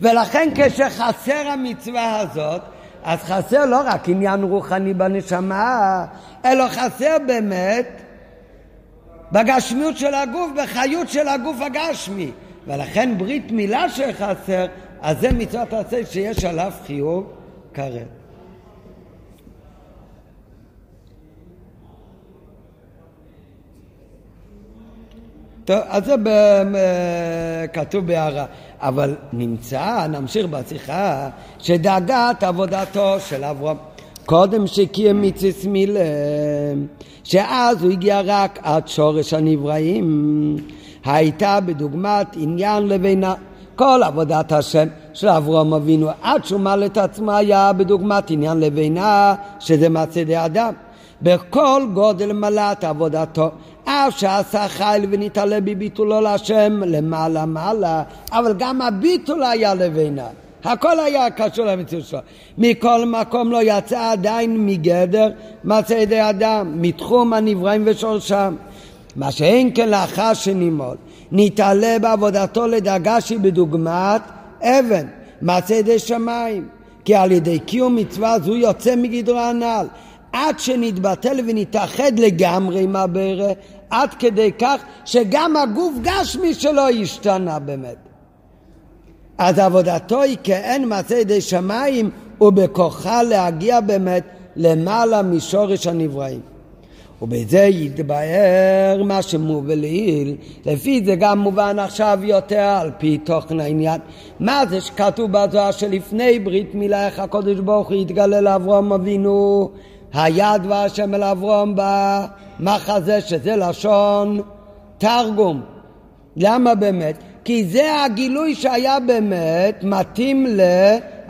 ולכן כשחסר המצווה הזאת, אז חסר לא רק עניין רוחני בנשמה, אלא חסר באמת בגשמיות של הגוף, בחיות של הגוף הגשמי. ולכן ברית מילה שחסר, אז זה מצוות עשה שיש עליו חיוב כרת. טוב, אז זה כתוב בהערה. אבל נמצא, נמשיך בשיחה, שדאגת עבודתו של אברהם. קודם שקיים מיציס מילה, שאז הוא הגיע רק עד שורש הנבראים, הייתה בדוגמת עניין לבינה. כל עבודת השם של אברהם אבינו עד שהוא מל את עצמו היה בדוגמת עניין לבינה, שזה מעשה די אדם. בכל גודל מלאת עבודתו אף שעשה חיל ונתעלה בביטולו להשם למעלה מעלה, אבל גם הביטול היה לבינה. הכל היה קשור למציאות שלו. מכל מקום לא יצא עדיין מגדר מעשה ידי אדם, מתחום הנבראים ושורשם. מה שאין כן לאחר שנימול, נתעלה בעבודתו לדאגה שהיא בדוגמת אבן, מעשה ידי שמיים. כי על ידי קיום מצווה זו יוצא מגדרו הנ"ל. עד שנתבטל ונתאחד לגמרי עם הברך, עד כדי כך שגם הגוף גשמי שלו השתנה באמת. אז עבודתו היא כאין מעשה ידי שמיים ובכוחה להגיע באמת למעלה משורש הנבראים. ובזה יתבהר מה שמובא לעיל, לפי זה גם מובן עכשיו יותר על פי תוכן העניין. מה זה שכתוב בזוהר שלפני ברית מילה איך הקודש ברוך הוא יתגלה לאברום אבינו, היה דבר השם אל אברום במחזה שזה לשון תרגום. למה באמת? כי זה הגילוי שהיה באמת מתאים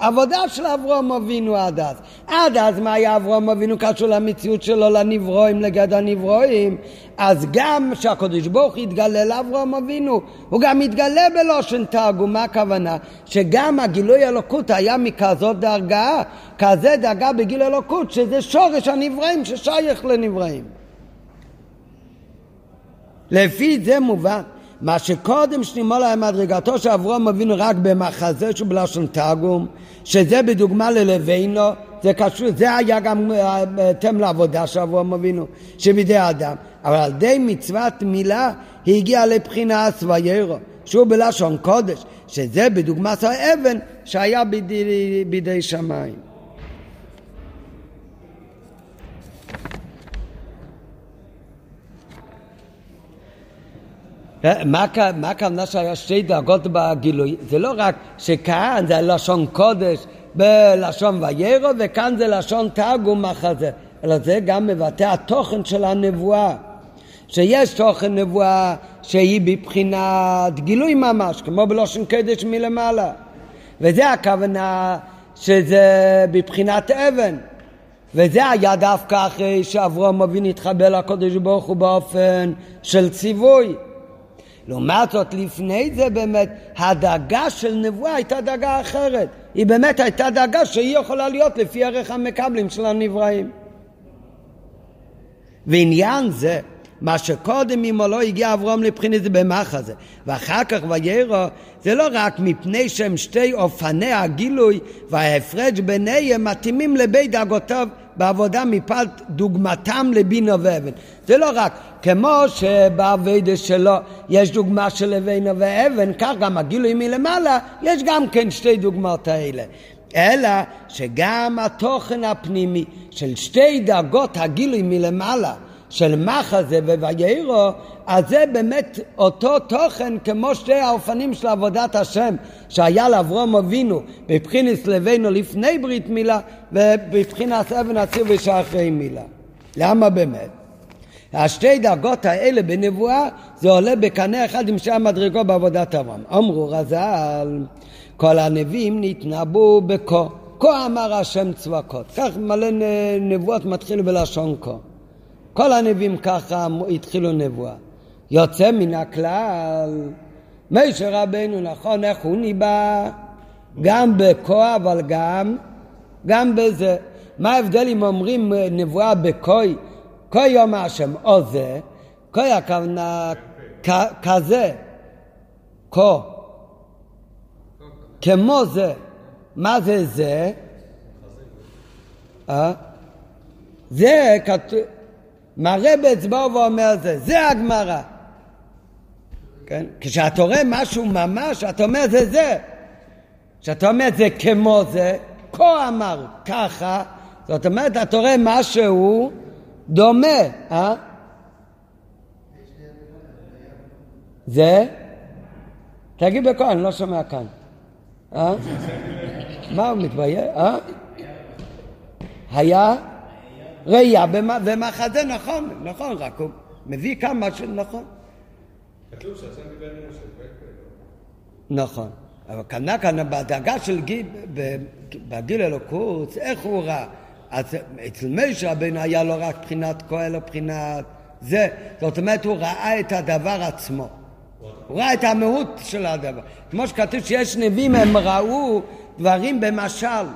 לעבודה של אברהם אבינו עד אז. עד אז מה היה אברהם אבינו קשור למציאות שלו לנברואים, לגד הנברואים? אז גם שהקדוש ברוך יתגלה לאברהם אבינו, הוא גם יתגלה בלושן תרגום, מה הכוונה? שגם הגילוי אלוקות היה מכזאת דרגה, כזה דרגה בגיל אלוקות, שזה שורש הנבראים ששייך לנבראים. לפי זה מובן מה שקודם שנימו להם מדרגתו של אברהם אבינו רק במחזה שהוא בלשון תרגום, שזה בדוגמה ללווינו, זה קשור, זה היה גם בהתאם אה, לעבודה של אברהם אבינו, שבידי האדם. אבל על ידי מצוות מילה היא הגיעה לבחינת ויירו, שהוא בלשון קודש, שזה בדוגמת האבן שהיה בידי, בידי שמיים. מה הכוונה שהיה שתי דרגות בגילוי? זה לא רק שכאן זה לשון קודש בלשון ויירו וכאן זה לשון תרגום מחזה, אלא זה גם מבטא התוכן של הנבואה. שיש תוכן נבואה שהיא בבחינת גילוי ממש, כמו בלושן קדש מלמעלה. וזה הכוונה שזה בבחינת אבן. וזה היה דווקא אחרי שאברהם אבינו התחבר לקודש ברוך הוא באופן של ציווי. לעומת זאת, לפני זה באמת, הדאגה של נבואה הייתה דאגה אחרת. היא באמת הייתה דאגה שהיא יכולה להיות לפי ערך המקבלים של הנבראים. ועניין זה, מה שקודם אם לא הגיע אברום לבחינת זה במחזה, ואחר כך ויירו, זה לא רק מפני שהם שתי אופני הגילוי וההפרש ביניהם מתאימים לבית דאגותיו בעבודה מפת דוגמתם לבינו ואבן. זה לא רק, כמו שבעבודה שלו יש דוגמה של לבינו ואבן, כך גם הגילוי מלמעלה, יש גם כן שתי דוגמאות האלה. אלא שגם התוכן הפנימי של שתי דרגות הגילוי מלמעלה, של מחזה וויירו, אז זה באמת אותו תוכן כמו שתי האופנים של עבודת השם שהיה לאברום אבינו בבחינס לבינו לפני ברית מילה ובבחינת אבן הציר ושאחרי מילה. למה באמת? השתי דרגות האלה בנבואה זה עולה בקנה אחד עם שתי המדרגות בעבודת אברהם. אמרו רז"ל כל הנביאים נתנבאו בכה. כה אמר השם צבקות. כך מלא נבואות מתחילו בלשון כה. כל הנביאים ככה התחילו נבואה. יוצא מן הכלל, משה רבנו, נכון, איך הוא ניבא? גם בכה, אבל גם, גם בזה. מה ההבדל אם אומרים נבואה בכוי? כוי יום השם, או זה, כוי הכוונה כזה, כה, כמו זה. מה זה זה? אה? זה כתוב, מראה באצבעו ואומר זה, זה הגמרא. כן? כשאתה רואה משהו ממש, אתה אומר זה זה. כשאתה אומר זה כמו זה, כה אמר ככה, זאת אומרת, אתה רואה משהו דומה, אה? זה? תגיד בקול, אני לא שומע כאן. אה? מה הוא מתבייש? אה? היה? ראייה במחזה, נכון, נכון, רק הוא מביא כמה ש... נכון. כתוב שהשם דיבר עם משה. נכון. אבל כנ"ל כאן בדאגה של גיל, בגיל אלוקות, איך הוא ראה? אז אצל משה רבינו היה לו רק בחינת כהן או בחינת זה. זאת אומרת, הוא ראה את הדבר עצמו. הוא ראה את המהות של הדבר. כמו שכתוב שיש נביאים, הם ראו דברים במשל.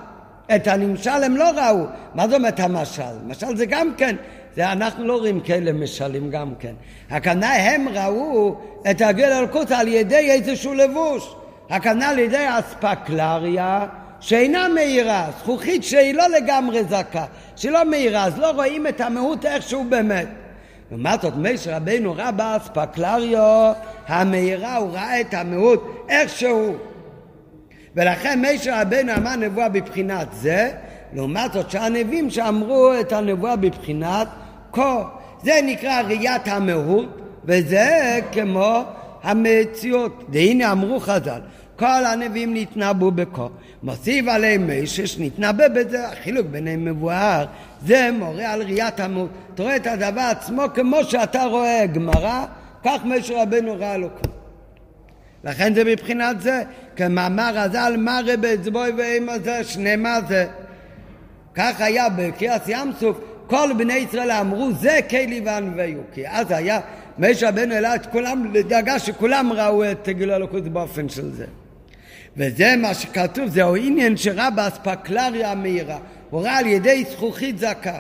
את הנמשל הם לא ראו. מה זאת אומרת המשל? משל זה גם כן, זה אנחנו לא רואים כאלה משלים גם כן. הכוונה הם ראו את הגיל אלוקות על ידי איזשהו לבוש. הכוונה על ידי אספקלריה שאינה מאירה, זכוכית שהיא לא לגמרי זכה, שהיא לא מאירה, אז לא רואים את המהות איכשהו באמת. לעומת זאת, משה רבינו ראה באספקלריו המאירה, הוא ראה את המהות איכשהו. ולכן משה רבינו אמר נבואה בבחינת זה, לעומת זאת שהנביאים שאמרו את הנבואה בבחינת כה. זה נקרא ראיית המהות, וזה כמו המציאות. והנה אמרו חז"ל, כל הנביאים נתנבאו בכה. מוסיף עליהם מישהו שנתנבא בזה, החילוק ביניהם מבואר, זה מורה על ראיית המהות. אתה רואה את הדבר עצמו כמו שאתה רואה גמרא, כך משה רבנו ראה לו אלוקות. לכן זה מבחינת זה, כמאמר הז"ל, מה רבי אצבוי ואימא זה, שנאמר זה. כך היה בקריאת ים סוף, כל בני ישראל אמרו זה כלי וענווהו, כי אז היה משה רבנו העלה את כולם לדאגה שכולם ראו את גילוי אלוקות באופן של זה. וזה מה שכתוב, זהו עניין שראה באספקלריה המהירה, הוא ראה על ידי זכוכית זכה.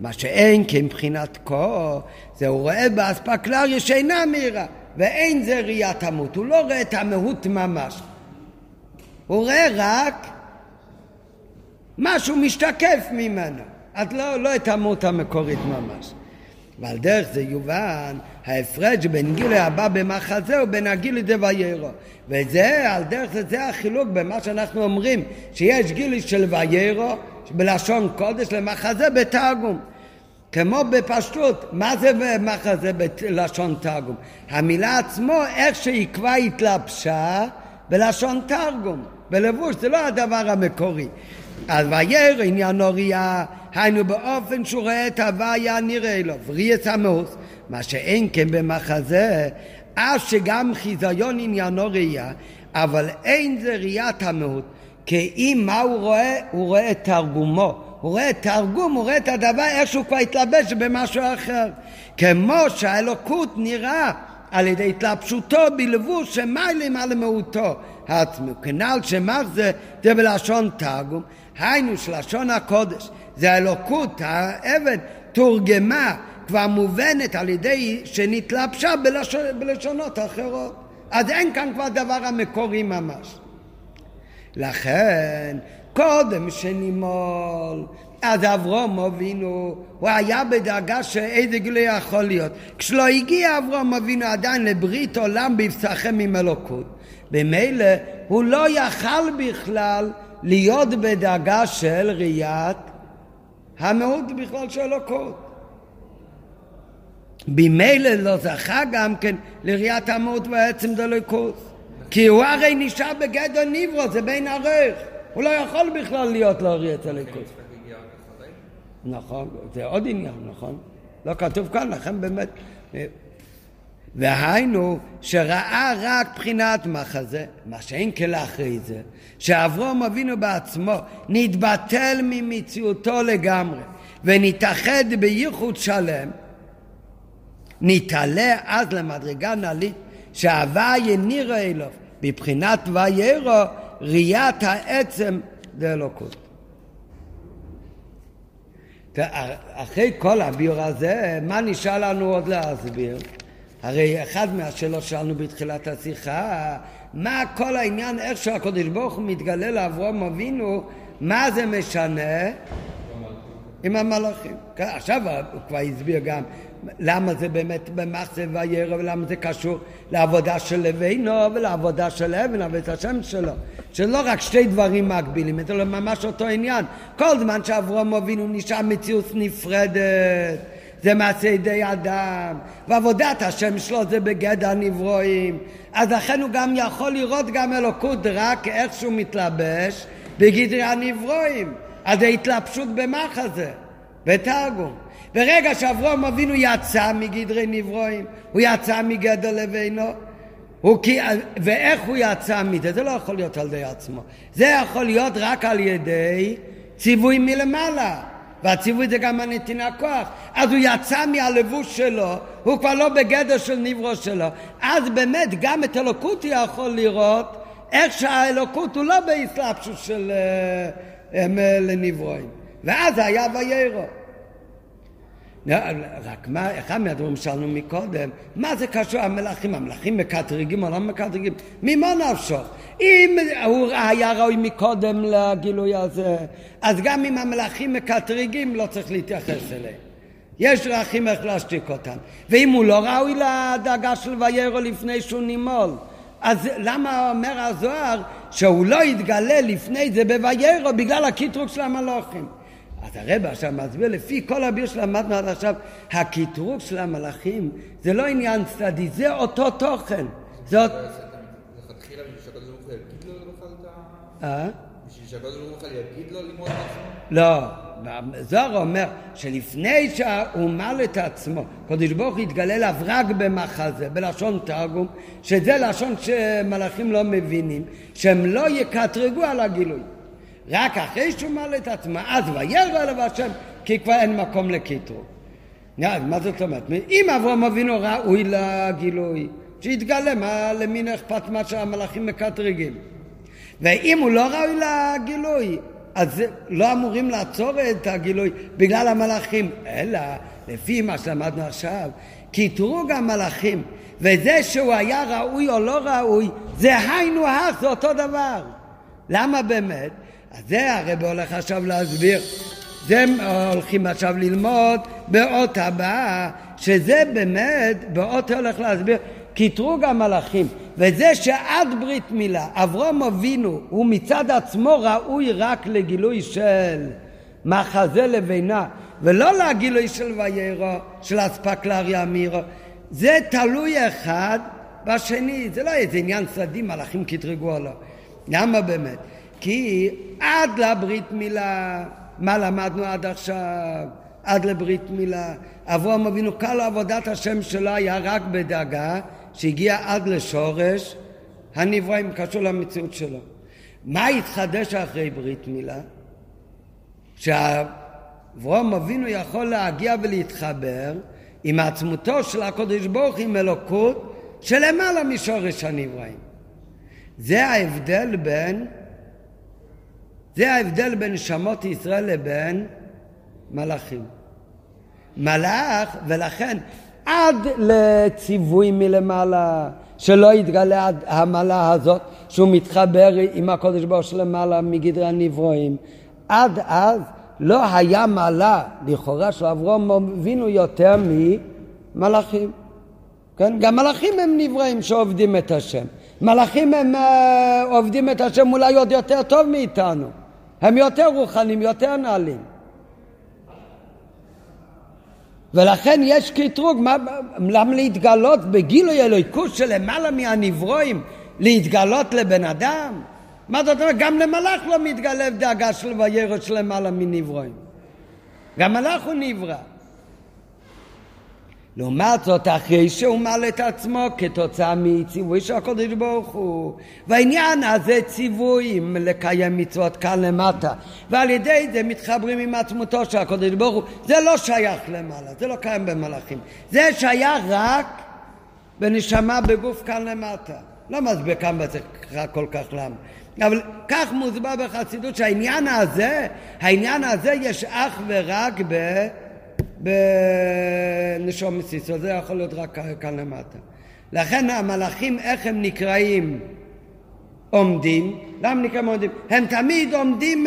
מה שאין כמבחינת כה, זה הוא רואה באספקלריה שאינה מהירה, ואין זה ראיית המות, הוא לא רואה את המהות ממש. הוא רואה רק משהו משתקף ממנו, אז לא, לא את המות המקורית ממש. ועל דרך זה יובן ההפרש בין גילוי הבא במחזה ובין הגילוי דוויירו. וזה, על דרך זה, זה החילוק במה שאנחנו אומרים, שיש גילוי של ויירו, בלשון קודש למחזה בתרגום. כמו בפשטות, מה זה מחזה בלשון תרגום? המילה עצמו, איך שהיא כבר התלבשה בלשון תרגום. בלבוש, זה לא הדבר המקורי. אז וירא עניינו ראייה, היינו באופן שהוא רואה את הוויה נראה לו, וריאס המאוס, מה שאין כן במחזה, אף שגם חיזיון עניינו ראייה, אבל אין זה ראיית המהות, כי אם מה הוא רואה? הוא רואה את תרגומו. הוא רואה את תרגום, הוא רואה את הדבר איך שהוא כבר התלבש במשהו אחר. כמו שהאלוקות נראה על ידי התלבשותו בלבוש שמיילים על מהותו. כנ"ל שמח זה, זה בלשון תרגום, היינו שלשון הקודש, זה האלוקות, האבן, תורגמה, כבר מובנת על ידי שנתלבשה בלשון, בלשונות אחרות. אז אין כאן כבר דבר המקורי ממש. לכן, קודם שנימול, אז אברום אבינו, הוא היה בדאגה שאיזה גילוי יכול להיות. כשלא הגיע אברום אבינו עדיין לברית עולם בפסחם עם אלוקות. במילא הוא לא יכל בכלל להיות בדאגה של ראיית המהות בכלל של אלוקות. במילא לא זכה גם כן לראיית המהות והעצם דלוקות. כי הוא הרי נשאר בגדר ניברו, זה בין ערך. הוא לא יכול בכלל להיות לא ראיית אלוקות. נכון, זה עוד עניין, נכון? לא כתוב כאן, לכן באמת... והיינו שראה רק בחינת מחזה, מה שאין כלאחרי זה, שאברום אבינו בעצמו נתבטל ממציאותו לגמרי ונתאחד בייחוד שלם, נתעלה אז למדרגה נעלית שההוויה נראה אלוהו בבחינת ויירו ראיית העצם דאלוקות. אחרי כל הביור הזה, מה נשאר לנו עוד להסביר? הרי אחד מהשאלות שלנו בתחילת השיחה, מה כל העניין, איך שהקדוש ברוך הוא מתגלה לאברהם אבינו, מה זה משנה? עם המלאכים. כן, עכשיו הוא כבר הסביר גם למה זה באמת במחסה וירא ולמה זה קשור לעבודה של לבינו ולעבודה של אבן, עבודת השם שלו. שלא רק שתי דברים מקבילים, אלא ממש אותו עניין. כל זמן שאברהם אבינו נשאר מציאות נפרדת. זה מעשה ידי אדם, ועבודת השם שלו זה בגדר נברואים. אז לכן הוא גם יכול לראות גם אלוקות רק איך שהוא מתלבש בגדרי הנברואים. אז זה התלבשות במחזה, בתרגום. ברגע שאברום אבינו יצא מגדרי נברואים, הוא יצא מגדר לבינו, הוא, ואיך הוא יצא מזה? זה לא יכול להיות על ידי עצמו. זה יכול להיות רק על ידי ציווי מלמעלה. והציווי זה גם הנתינה כוח. אז הוא יצא מהלבוש שלו, הוא כבר לא בגדר של נברו שלו. אז באמת גם את אלוקות הוא יכול לראות איך שהאלוקות הוא לא באסלאפשוס של uh, לנברואים. ואז היה ויירו. רק מה, אחד מהדברים שאלנו מקודם, מה זה קשור המלאכים? המלאכים מקטרגים או לא מקטרגים? ממה נפשו? אם הוא היה ראוי מקודם לגילוי הזה, אז גם אם המלאכים מקטרגים לא צריך להתייחס אליהם. יש דרכים איך להשתיק אותם. ואם הוא לא ראוי לדאגה של ויירו לפני שהוא נימול, אז למה אומר הזוהר שהוא לא יתגלה לפני זה בוויירו בגלל הקיטרוג של המלאכים? אז הרב עכשיו מסביר, לפי כל הביר שלמדנו עד עכשיו, הקטרוג של המלאכים זה לא עניין צדדי, זה אותו תוכן. זה עוד...
לכתחילה בשביל שהקדוש ברוך הוא יגיד לו בכלל את ה...
אה? לא, זוהר אומר שלפני שהוא מל את עצמו, קדוש ברוך הוא יתגלה אליו רק במחזה, בלשון תרגום, שזה לשון שמלאכים לא מבינים, שהם לא יקטרגו על הגילוי. רק אחרי שהוא מל את עצמו, אז וירא אליו השם, כי כבר אין מקום לקטרוג. מה זאת אומרת? אם אברהם אבינו ראוי לגילוי, שיתגלה, מה, למי אכפת מה שהמלאכים מקטרגים? ואם הוא לא ראוי לגילוי, אז לא אמורים לעצור את הגילוי בגלל המלאכים, אלא לפי מה שלמדנו עכשיו, קטרוג המלאכים וזה שהוא היה ראוי או לא ראוי, זה היינו הך, זה אותו דבר. למה באמת? אז זה הרב הולך עכשיו להסביר. זה הולכים עכשיו ללמוד באות הבאה, שזה באמת, באות הולך להסביר קטרוג המלאכים, וזה שעד ברית מילה אברום אבינו הוא מצד עצמו ראוי רק לגילוי של מחזה לבינה ולא לגילוי של ויירו, של אספקלריה אמירו זה תלוי אחד בשני, זה לא איזה עניין צדדי מלאכים קטרגו או לא. למה באמת? כי עד לברית מילה, מה למדנו עד עכשיו? עד לברית מילה. אברהם אבינו, כל עבודת השם שלו היה רק בדאגה שהגיע עד לשורש הנבראים, קשור למציאות שלו. מה התחדש אחרי ברית מילה? שאברהם אבינו יכול להגיע ולהתחבר עם עצמותו של הקודש ברוך עם אלוקות שלמעלה משורש הנבראים. זה ההבדל בין זה ההבדל בין נשמות ישראל לבין מלאכים. מלאך, ולכן עד לציווי מלמעלה, שלא יתגלה המעלה הזאת, שהוא מתחבר עם הקודש ברוך של למעלה מגדרי הנברואים. עד אז לא היה מעלה, לכאורה, של אברום אבינו יותר ממלאכים. כן? גם מלאכים הם נבראים שעובדים את השם. מלאכים הם uh, עובדים את השם אולי עוד יותר טוב מאיתנו. הם יותר רוחנים, יותר נעלים. ולכן יש קטרוג, מה, למה להתגלות בגילוי אלוהיקות שלמעלה מהנברואים, להתגלות לבן אדם? מה זאת אומרת? גם למלאך לא מתגלה דאגה של וירא שלמעלה מנברואים. גם מלאך הוא נברא. לעומת זאת, אחרי שהוא מעל את עצמו כתוצאה מציווי של הקודש ברוך הוא. והעניין הזה ציווי לקיים מצוות כאן למטה. ועל ידי זה מתחברים עם עצמותו של הקודש ברוך הוא. זה לא שייך למעלה, זה לא קיים במלאכים. זה שייך רק בנשמה בגוף כאן למטה. לא מסביר כאן בזה כל כך למה. אבל כך מוסבר בחסידות שהעניין הזה, העניין הזה יש אך ורק ב... בנשום מסיסו, זה יכול להיות רק כאן למטה. לכן המלאכים, איך הם נקראים עומדים? למה נקראים עומדים? הם תמיד עומדים,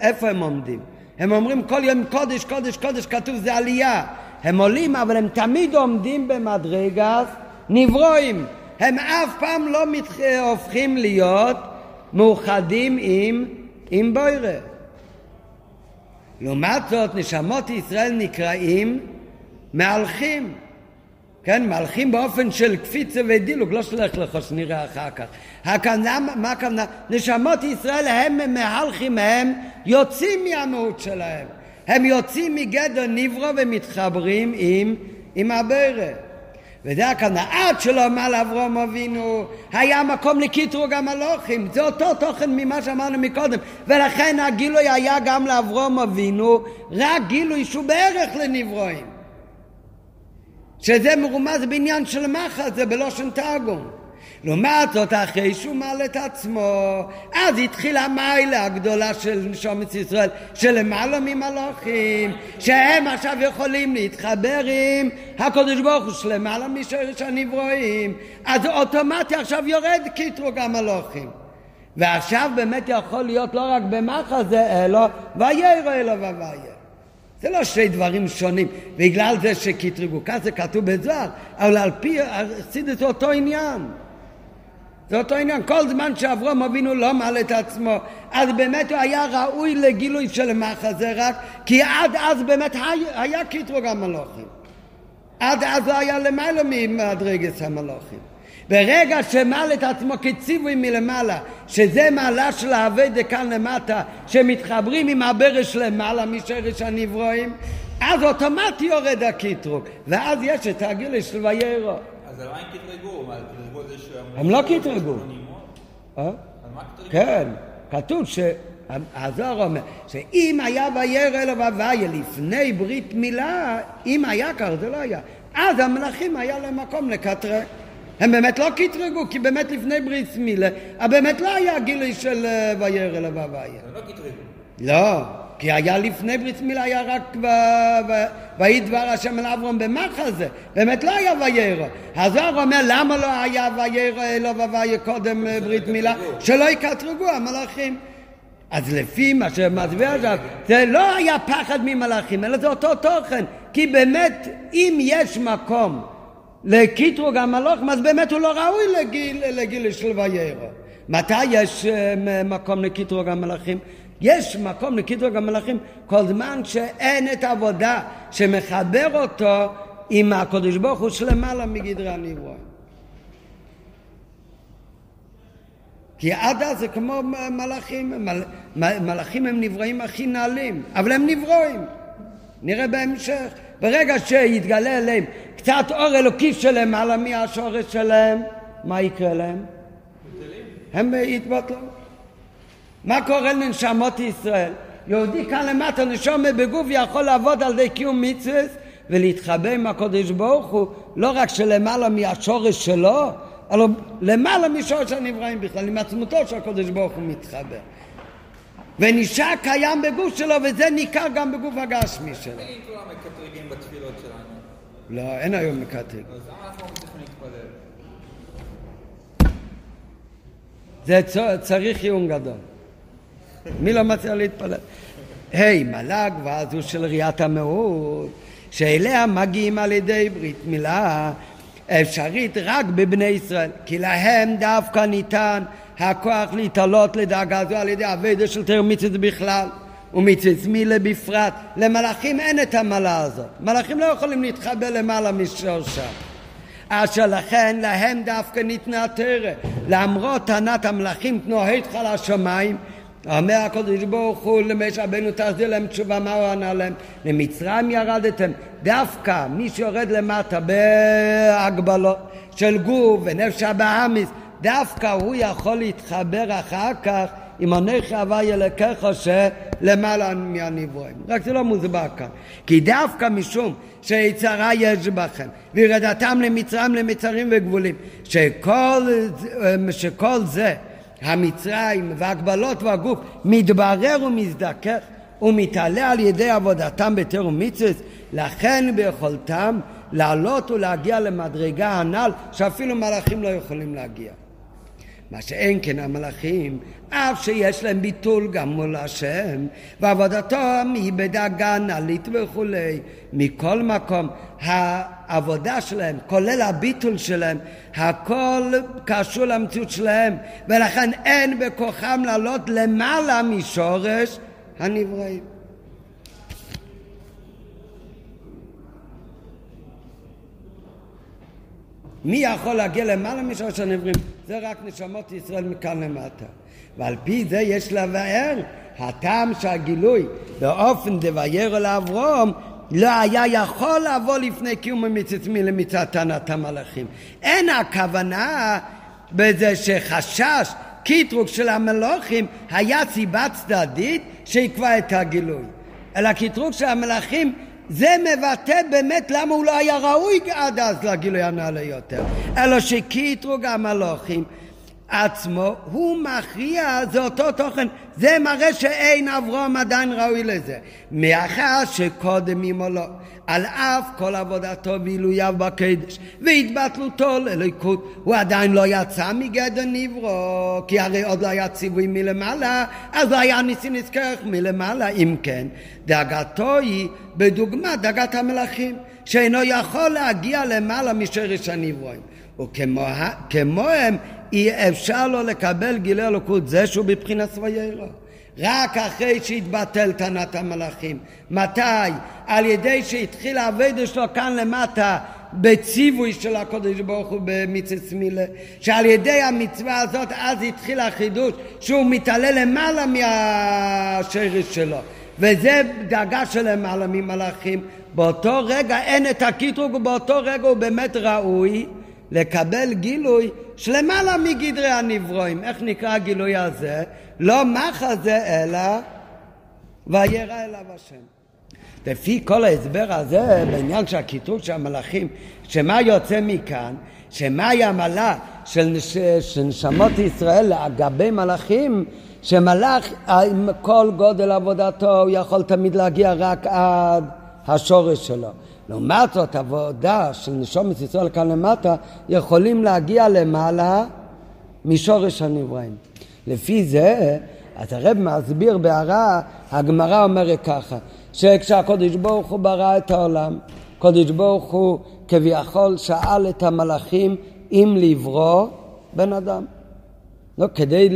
איפה הם עומדים? הם אומרים כל יום קודש, קודש, קודש, כתוב זה עלייה. הם עולים, אבל הם תמיד עומדים במדרגת נברואים. הם אף פעם לא מתח... הופכים להיות מאוחדים עם, עם בוירה. לעומת זאת, נשמות ישראל נקראים מהלכים. כן, מהלכים באופן של קפיצה ודילוג, לא שלך לך שנראה אחר כך. הכוונה, מה הכוונה? נשמות ישראל הם מהלכים, הם יוצאים מהמהות שלהם. הם יוצאים מגדר נברו ומתחברים עם, עם הברך. וזה עד שלא אמר לאברום אבינו, היה מקום לקטרוג המלוכים, זה אותו תוכן ממה שאמרנו מקודם, ולכן הגילוי היה גם לאברום אבינו, רק גילוי שהוא בערך לנברואים. שזה מרומז בעניין של מחץ, זה בלושן תרגום. לעומת זאת, אחרי שהוא מעל את עצמו, אז התחילה המיילה הגדולה של נשומת ישראל, שלמעלה ממלאכים, שהם עכשיו יכולים להתחבר עם הקדוש ברוך הוא שלמעלה משורש הנברואים, אז אוטומטי עכשיו יורד קטרוג המלאכים. ועכשיו באמת יכול להיות לא רק במחזה, אלא ויירו אלו ווייר. זה לא שני דברים שונים, בגלל זה שקטרגו, כך זה כתוב בזוהר, אבל על פי, עשית אותו עניין. זה אותו עניין, כל זמן שאברום אבינו לא מעלה את עצמו, אז באמת הוא היה ראוי לגילוי של מחזה רק, כי עד אז באמת היה, היה קטרוג המלוכים. עד אז לא היה למעלה ממדרגת המלוכים. ברגע שמעלה את עצמו כציווי מלמעלה, שזה מעלה של האבדה כאן למטה, שמתחברים עם הברש למעלה משרש הנברואים, אז אוטומטי יורד הקטרוג, ואז יש את הגיל של ויירו.
אז על מה הם קטרגו? מה, קטרגו זה.
הם לא קטרגו.
על
אה?
קטרגו?
כן, כתוב ש... הזוהר אומר שאם היה וירא אלו והוויה לפני ברית מילה, אם היה כך זה לא היה. אז המלאכים היה להם מקום לקטרג. הם באמת לא קטרגו, כי באמת לפני ברית מילה, באמת לא היה גילוי של אה, וירא אלו והוויה.
הם לא קטרגו.
לא, כי היה לפני ברית מילה, היה רק ויהי דבר השם אל אברהם במחזה, באמת לא היה וירא. הזוהר אומר למה לא היה וירא אלו והוויה קודם ברית מילה? שלא יקטרגו המלאכים. אז לפי מה שמסביר עכשיו, זה לא היה פחד ממלאכים, אלא זה אותו תוכן. כי באמת, אם יש מקום לקטרוג המלאכים, אז באמת הוא לא ראוי לגיל, לגיל של ויירו. מתי יש אה, מקום לקטרוג המלאכים? יש מקום לקטרוג המלאכים כל זמן שאין את העבודה שמחבר אותו עם הקדוש ברוך הוא שלמעלה מגדרי הנברואים. כי עד אז זה כמו מלאכים, מל, מלאכים הם נבראים הכי נעלים, אבל הם נברואים. נראה בהמשך. ברגע שיתגלה אליהם קצת אור אלוקי שלהם מעלה מהשורש שלהם, מה יקרה להם? הם יתבטלו. מה קורה לנשמות ישראל? יהודי כאן למטה נשומה בגוף יכול לעבוד על ידי קיום מצווה ולהתחבא עם הקודש ברוך הוא לא רק שלמעלה מהשורש שלו אלא למעלה משורש הנבראים בכלל, עם עצמותו של הקודש ברוך הוא מתחבר. ונשאר קיים בגוף שלו, וזה ניכר גם בגוף הגשמי שלו. לא, אין היום מקטרג.
אז למה אנחנו מצליחים להתפלל?
זה צריך עיון גדול. מי לא מצליח להתפלל? היי, מל"ג ואז הוא של ראיית המיעוט, שאליה מגיעים על ידי ברית מילה אפשרית רק בבני ישראל, כי להם דווקא ניתן הכוח להתעלות לדאגה זו על ידי אביידה של מצווה בכלל ומצווה מילה בפרט. למלאכים אין את המעלה הזאת. מלאכים לא יכולים להתחבר למעלה משורשה. אשר לכן להם דווקא ניתנה תרא. למרות טענת המלאכים תנו היתך לשמיים אומר הקדוש ברוך הוא למשה רבנו תחזיר להם תשובה מה הוא ענה להם למצרים ירדתם דווקא מי שיורד למטה בהגבלות של גוף ונפש הבאמיס דווקא הוא יכול להתחבר אחר כך עם הנכי הווי אלוקיך שלמעלה מהנברואים. רק זה לא מוסבר כאן. כי דווקא משום שיצרה יש בכם, וירדתם למצרים למצרים וגבולים, שכל, שכל זה המצרים והגבלות והגוף מתברר ומזדכך ומתעלה על ידי עבודתם בתר ומצווה, לכן ביכולתם לעלות ולהגיע למדרגה הנ"ל שאפילו מלאכים לא יכולים להגיע. מה שאין כן המלאכים, אף שיש להם ביטול גם מול השם, ועבודתם היא בדאגה נעלית וכולי. מכל מקום, העבודה שלהם, כולל הביטול שלהם, הכל קשור למציאות שלהם, ולכן אין בכוחם לעלות למעלה משורש הנבראים. מי יכול להגיע למעלה משורש הנבראים? זה רק נשמות ישראל מכאן למטה. ועל פי זה יש לבאר הטעם שהגילוי באופן דוירא אליו לא היה יכול לבוא לפני קיום מצות מילה מצד טענת המלאכים. אין הכוונה בזה שחשש קיטרוג של המלאכים היה סיבה צדדית שעיכבה את הגילוי. אלא קיטרוג של המלאכים זה מבטא באמת למה הוא לא היה ראוי עד אז לגילוי הנעלה יותר. אלא שקיטרוג המלאכים עצמו, הוא מכריע, זה אותו תוכן, זה מראה שאין אברום עדיין ראוי לזה. מאחר שקודם עמו לא, על אף כל עבודתו ועילוייו בקדש והתבטלותו לליקות, הוא עדיין לא יצא מגדר נברו, כי הרי עוד לא היה ציווי מלמעלה, אז לא היה ניסי נזכרך מלמעלה. אם כן, דאגתו היא בדוגמת דאגת המלאכים, שאינו יכול להגיע למעלה משרש הנברואים. וכמוהם אי אפשר לו לקבל גילי אלוקות זה שהוא בבחינת סביירו. רק אחרי שהתבטל טענת המלאכים. מתי? על ידי שהתחיל העבודה שלו כאן למטה בציווי של הקודש ברוך הוא במצווה מילה, שעל ידי המצווה הזאת אז התחיל החידוש שהוא מתעלה למעלה מהשרש שלו. וזה דאגה של למעלה ממלאכים. באותו רגע אין את הקטרוג ובאותו רגע הוא באמת ראוי לקבל גילוי שלמעלה מגדרי הנברואים. איך נקרא הגילוי הזה? לא מחזה אלא וירא אליו השם. לפי כל ההסבר הזה בעניין של הקטרוג של המלאכים, שמה יוצא מכאן? שמהי המעלה של, של נשמות ישראל לגבי מלאכים? שמלאך עם כל גודל עבודתו הוא יכול תמיד להגיע רק עד השורש שלו. לעומת זאת, עבודה של נשומת ישראל כאן למטה, יכולים להגיע למעלה משורש הנבראים. לפי זה, אז הרב מסביר בהערה, הגמרא אומרת ככה, שכשהקודש ברוך הוא ברא את העולם, קודש ברוך הוא כביכול שאל את המלאכים אם לברוא בן אדם. לא, כדי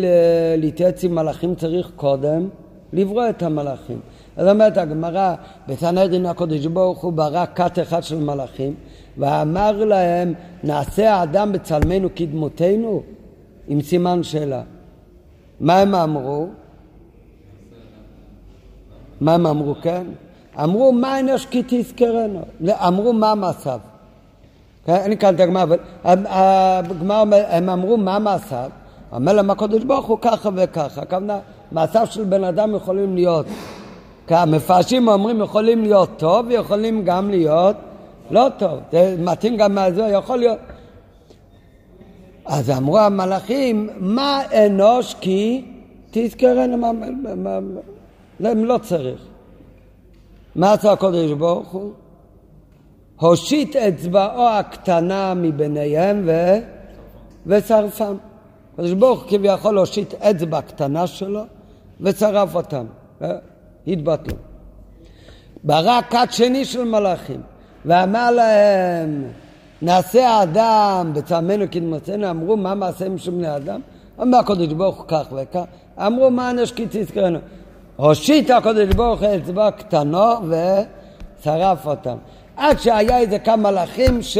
להתייעץ עם מלאכים צריך קודם לברוא את המלאכים. זאת אומרת הגמרא, בסנהדרין הקודש ברוך הוא ברא כת אחד של מלאכים ואמר להם נעשה האדם בצלמנו כדמותנו עם סימן שאלה. מה הם אמרו? מה הם אמרו, כן? אמרו מה אנוש כי תזכרנו. אמרו מה המצב. כן? אני כאן את הגמרא, אבל הגמרא, הם אמרו מה המצב. אומר להם הקדוש ברוך הוא ככה וככה. הכוונה, מעשיו של בן אדם יכולים להיות המפרשים אומרים יכולים להיות טוב ויכולים גם להיות לא טוב. זה מתאים גם מהזה, יכול להיות. אז אמרו המלאכים, מה אנוש כי מה, מה, לא צריך. מה עשה הקודש ברוך הוא? הושיט אצבעו הקטנה מביניהם ו... ושרפם. הקדוש ברוך כביכול הושיט אצבע קטנה שלו וצרף אותם. התבטלו. ברא כת שני של מלאכים ואמר להם נעשה האדם בצלמנו כדמותנו אמרו מה מעשיהם של בני אדם? אמר הקדוש ברוך הוא כך וכך אמרו מה נשקיץ יזכרנו הושיט הקדוש ברוך הוא אצבע קטנו ושרף אותם עד שהיה איזה כמה מלאכים ש...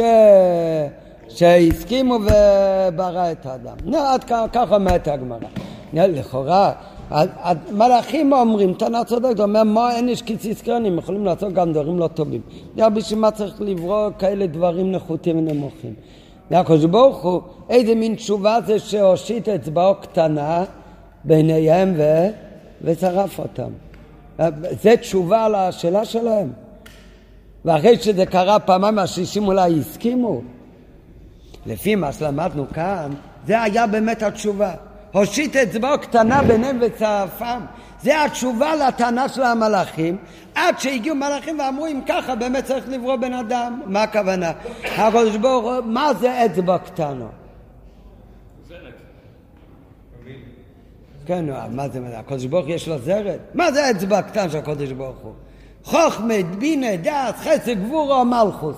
שהסכימו וברא את האדם. נו, עד ככה אומרת הגמרא. לכאורה מלאכים אומרים, תנא צודק, אומר, מה אין איש קיציס קרנים, יכולים לעשות גם דברים לא טובים. בשביל מה צריך לברוא כאלה דברים נחותים ונמוכים. הקדוש ברוך הוא, איזה מין תשובה זה שהושיט אצבעו קטנה ביניהם ו... ושרף אותם. זה תשובה על השאלה שלהם. ואחרי שזה קרה פעמיים, השלישים אולי הסכימו. לפי מה שלמדנו כאן, זה היה באמת התשובה. הושיט אצבעו קטנה ביניהם וצרפם. זה התשובה לטענה של המלאכים, עד שהגיעו מלאכים ואמרו אם ככה באמת צריך לברוא בן אדם. מה הכוונה? הקדוש ברוך הוא, מה זה אצבע קטנה? כן, מה זה, הקדוש ברוך יש לו זרת? מה זה אצבע קטן של הקדוש ברוך הוא? חוכמת, בינה, דעת, חסד, גבורה, מלכוס.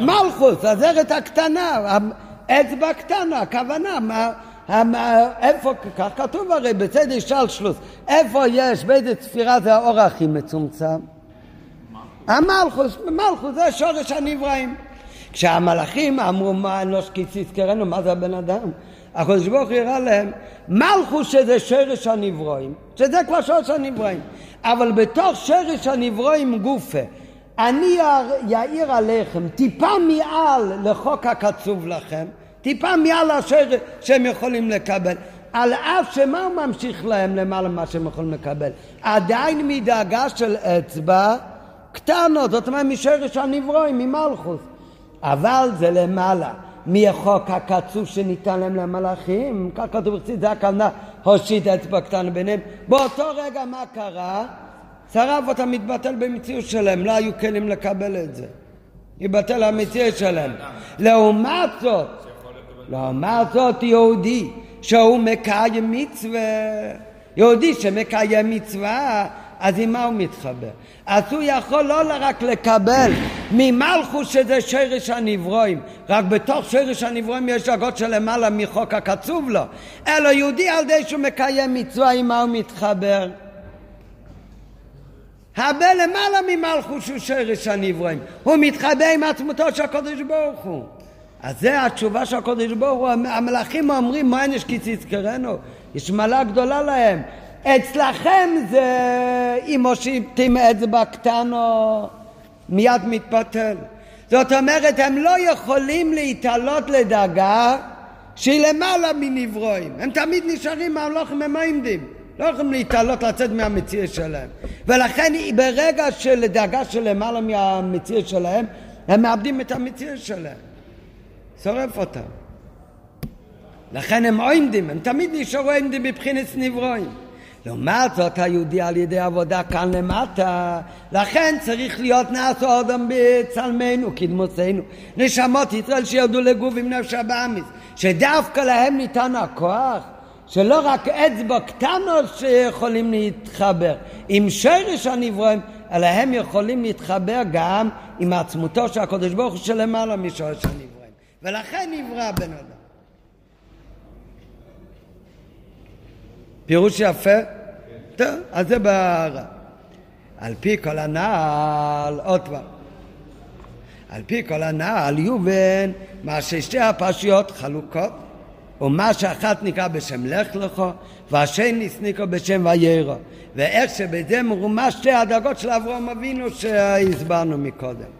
מלכוס, הזרת הקטנה, אצבע קטנה, הכוונה, מה, איפה, כך כתוב הרי בסדר שלשלוס, איפה יש, באיזה ספירה זה האור הכי מצומצם? המלכוס, מלכוס זה שורש הנבראים. כשהמלאכים אמרו מה אנוש קיציס קראנו, מה זה הבן אדם? הקדוש ברוך הוא הראה להם, מלכוס שזה שרש הנברואים, שזה כבר שורש הנברואים, אבל בתוך שרש הנברואים גופה, אני יאיר עליכם טיפה מעל לחוק הקצוב לכם, טיפה מעל אשר שהם יכולים לקבל. על אף שמה הוא ממשיך להם למעלה ממה שהם יכולים לקבל? עדיין מדאגה של אצבע קטנות, זאת אומרת משרש הנברואים, ממלכוס. אבל זה למעלה. מהחוק הקצוב שניתן להם למלאכים, כך כתוב בחצית, זה הכוונה הושיט אצבע קטנה ביניהם. באותו רגע מה קרה? שרף אותם, מתבטל במציאות שלהם, לא היו כלים לקבל את זה. יבטל המציאות שלהם. לעומת זאת, לעומת זאת יהודי שהוא מקיים מצווה, יהודי שמקיים מצווה, אז עם מה הוא מתחבר? אז הוא יכול לא רק לקבל ממלכוס שזה שרש הנברואים, רק בתוך שרש הנברואים יש דרגות שלמעלה מחוק הקצוב לו, אלא יהודי על ידי שהוא מקיים מצווה, עם מה הוא מתחבר? הרבה למעלה ממלכוס שהוא שרש הנברואים, הוא מתחבר עם עצמותו של הקדוש ברוך הוא. אז זה התשובה של הקודש ברוך הוא, המלאכים אומרים מה יש כי תזכרנו, יש מעלה גדולה להם. אצלכם זה אם מושיטים אצבע קטנו מיד מתפתל. זאת אומרת הם לא יכולים להתעלות לדאגה שהיא למעלה מנברואים. הם תמיד נשארים מהמלוכים הם עומדים. לא יכולים להתעלות לצאת מהמציא שלהם. ולכן ברגע של דאגה של למעלה מהמציא שלהם, הם מאבדים את המציא שלהם. שורף אותם. לכן הם עומדים, הם תמיד נשארו עומדים מבחינת נברואים. לעומת זאת היהודי על ידי עבודה כאן למטה, לכן צריך להיות נעשו אדם בצלמנו, קדמותינו. נשמות ישראל שירדו לגוף עם נפש הבאמיס, שדווקא להם ניתן הכוח, שלא רק אצבע קטנות שיכולים להתחבר עם שרש הנברואים, אלא הם יכולים להתחבר גם עם עצמותו של הקדוש ברוך הוא שלמעלה משורש הנברואים. ולכן נברא בן אדם. פירוש יפה? טוב, אז זה בהערה. על פי כל הנעל, עוד פעם. על פי כל הנעל, יובן, מה ששתי הפרשיות חלוקות, ומה שאחת נקרא בשם לך לכו, והשני נקרא בשם ויירו. ואיך שבזה מרומש שתי הדרגות של אברהם אבינו שהסברנו מקודם.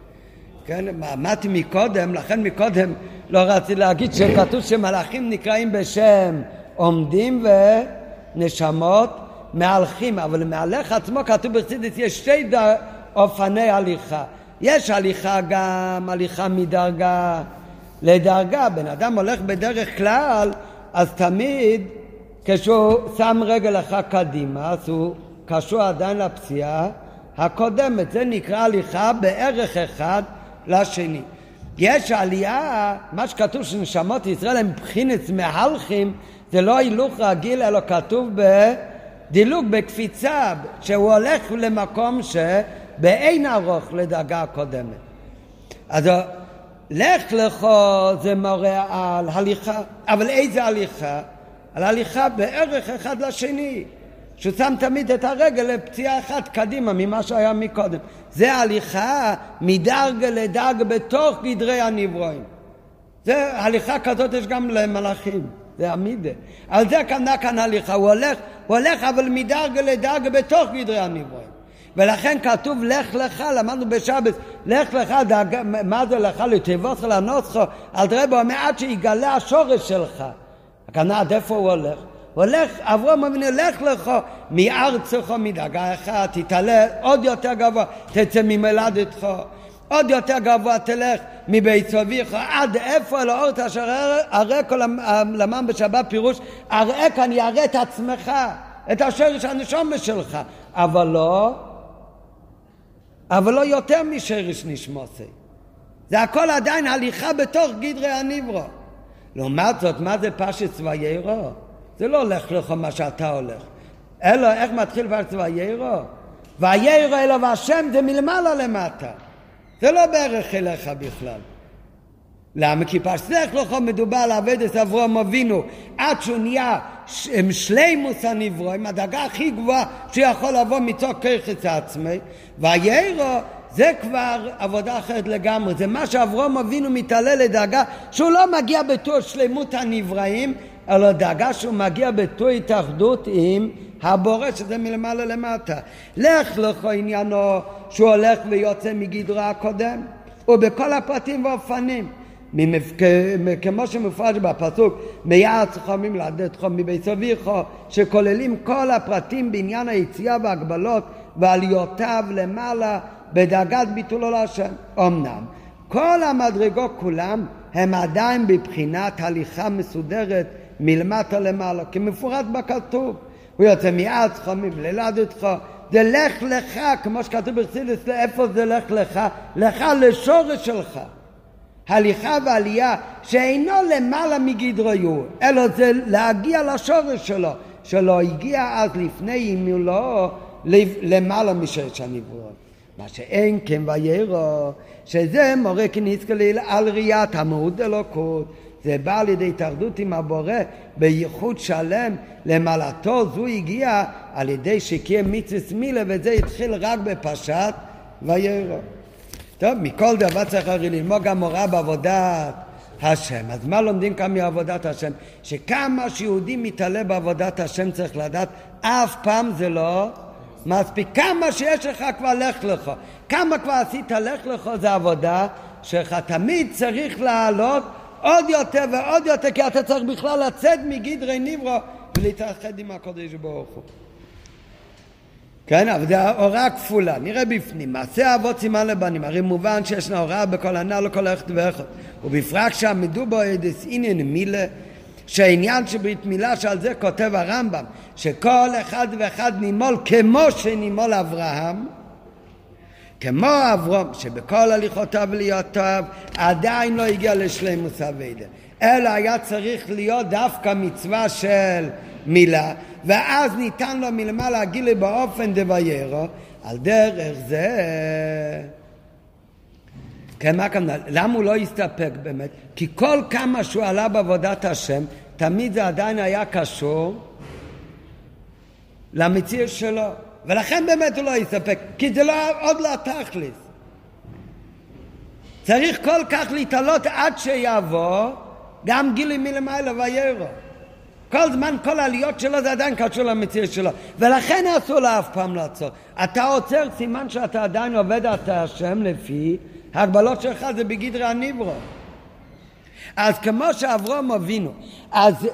כן, אמרתי מקודם, לכן מקודם לא רציתי להגיד שכתוב שמלאכים נקראים בשם עומדים ונשמות מהלכים, אבל מהלך עצמו כתוב בחסידס יש שתי דר... אופני הליכה. יש הליכה גם, הליכה מדרגה לדרגה. בן אדם הולך בדרך כלל, אז תמיד כשהוא שם רגל אחת קדימה, אז הוא קשור עדיין לפציעה הקודמת. זה נקרא הליכה בערך אחד לשני. יש עלייה, מה שכתוב שנשמות ישראל הם מבחינת מהלכים, זה לא הילוך רגיל, אלא כתוב בדילוג, בקפיצה, שהוא הולך למקום שבאין ארוך לדרגה הקודמת. אז לך לך זה מראה על הליכה, אבל איזה הליכה? על הליכה בערך אחד לשני. שהוא שם תמיד את הרגל לפציעה אחת קדימה ממה שהיה מקודם. זה הליכה מדרגה לדרגה בתוך גדרי הנברואים. זה הליכה כזאת יש גם למלאכים, זה עמידה. על זה כנה כאן הליכה, הוא הולך, הוא הולך אבל מדרגה לדרגה בתוך גדרי הנברואים. ולכן כתוב לך לך, למדנו בשבת, לך לך, דאג, מה זה לך? לתיבותך לנוסחו, על דרבו, מעט שיגלה השורש שלך. הכוונה עד איפה הוא הולך? הולך, אברהם אבינו, לך לך מארצך מדרגה אחת, תתעלה עוד יותר גבוה, תצא ממולדתך, עוד יותר גבוה תלך מבית סביך, עד איפה לאור אשר אראה כל למען בשבת פירוש, אראה כאן, יראה את עצמך, את השרש הנשומה שלך, אבל לא, אבל לא יותר משרש נשמוסי. זה הכל עדיין הליכה בתוך גדרי הניברו. לעומת זאת, מה זה פשט צביירו? זה לא הולך לך מה שאתה הולך. אלא איך מתחיל כבר ויירו? ויירו אלו והשם זה מלמעלה למטה. זה לא בערך אליך בכלל. למה? כי פסח לך מדובר על אבדת אברהם אבינו עד שהוא נהיה שלימוס הנברו, עם הדרגה הכי גבוהה שיכול לבוא מתוך ככס עצמי, ויירו זה כבר עבודה אחרת לגמרי, זה מה שאברהם אבינו מתעלה לדאגה שהוא לא מגיע בתור שלמות הנבראים, אלא דאגה שהוא מגיע בתור התאחדות עם הבורא שזה מלמעלה למטה. לך לך עניינו שהוא הולך ויוצא מגדרו הקודם, ובכל הפרטים והאופנים. כמו שמפרש בפסוק מיעד חומים לעדת חום מבית סביך שכוללים כל הפרטים בעניין היציאה והגבלות ועליותיו למעלה בדרגת ביטולו להשם. אמנם כל המדרגות כולם הם עדיין בבחינת הליכה מסודרת מלמטה למעלה, כמפורט בכתוב. הוא יוצא מעץ חמים ללדתך, זה לך לך, כמו שכתוב בחסידס, איפה זה לך לך? לך לשורש שלך. הליכה ועלייה שאינו למעלה מגדריו, אלא זה להגיע לשורש שלו, שלא הגיע אז לפני לא למעלה משש הנברואות. מה שאין כן ויירו, שזה מורה כניס כליל על ראיית המהות אלוקות. זה בא על ידי התאחדות עם הבורא בייחוד שלם למעלתו זו הגיע על ידי שקיים מצווה מילה וזה התחיל רק בפשט ויירו. טוב, מכל דבר צריך הרי ללמוד גם מורה בעבודת השם. אז מה לומדים כאן מעבודת השם? שכמה שיהודי מתעלה בעבודת השם צריך לדעת, אף פעם זה לא מספיק. כמה שיש לך כבר לך לך. כמה כבר עשית לך לך זה עבודה שלך. תמיד צריך לעלות עוד יותר ועוד יותר, כי אתה צריך בכלל לצאת מגדרי נברו ולהתאחד עם הקודש ברוך הוא. כן, אבל זה הוראה כפולה, נראה בפנים, מעשה אבות סימן לבנים, הרי מובן שישנה הוראה בכל הנ"ל לכל אחד ואחד, ובפרט שעמדו בו אדס עניין מילה, שהעניין שברית מילה שעל זה כותב הרמב"ם, שכל אחד ואחד נימול כמו שנימול אברהם, כמו אברום, שבכל הליכותיו וליותיו עדיין לא הגיע לשלימוס אביידה, אלא היה צריך להיות דווקא מצווה של מילה, ואז ניתן לו מלמעלה גילי באופן דביירו, על דרך זה... כן, מה כמובן? למה הוא לא הסתפק באמת? כי כל כמה שהוא עלה בעבודת השם, תמיד זה עדיין היה קשור למציאות שלו. ולכן באמת הוא לא יסתפק, כי זה לא, עוד לא תכלס. צריך כל כך להתעלות עד שיבוא גם גילי מלמעלה ויירו. כל זמן, כל העליות שלו זה עדיין קשור למציאות שלו. ולכן אסור לו אף פעם לעצור. אתה עוצר, סימן שאתה עדיין עובד את השם לפי ההגבלות שלך זה בגדרי הניברו. אז כמו שאברום אבינו, אז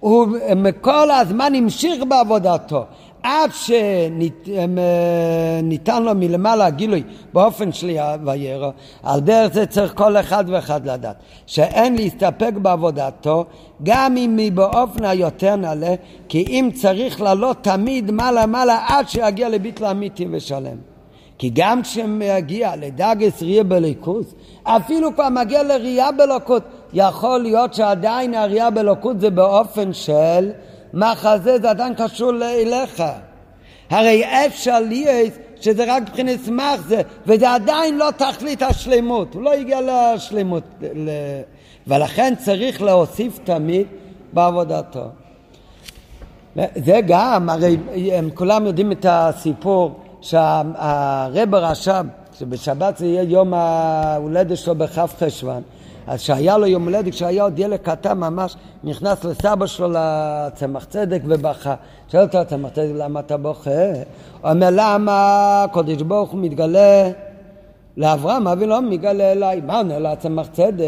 הוא כל הזמן המשיך בעבודתו. עד שניתן לו מלמעלה גילוי באופן של ויירו, על דרך זה צריך כל אחד ואחד לדעת, שאין להסתפק בעבודתו, גם אם היא באופן היותר נעלה, כי אם צריך לעלות תמיד מעלה מעלה עד שיגיע לביטל אמיתי ושלם. כי גם כשמגיע לדגס ראייה בליכוס, אפילו כבר מגיע לראייה בלוקות, יכול להיות שעדיין הראייה בלוקות זה באופן של מחזה זה עדיין קשור אליך. הרי אפשר להיות שזה רק מבחינת סמך זה, וזה עדיין לא תכלית השלמות, הוא לא הגיע לשלמות. ל... ולכן צריך להוסיף תמיד בעבודתו. זה גם, הרי הם כולם יודעים את הסיפור שהרב הרש"ב, שבשבת זה יהיה יום ההולדת שלו בכ' חשוון, אז שהיה לו יום הולדת, כשהיה עוד ילד קטן ממש, נכנס לסבא שלו לצמח צדק ובכה. שואל אותו הצמח צדק, למה אתה בוכה? הוא אומר, למה הקודש ברוך הוא מתגלה לאברהם, אבי לא מתגלה אליי. מה עונה לו הצמח צדק?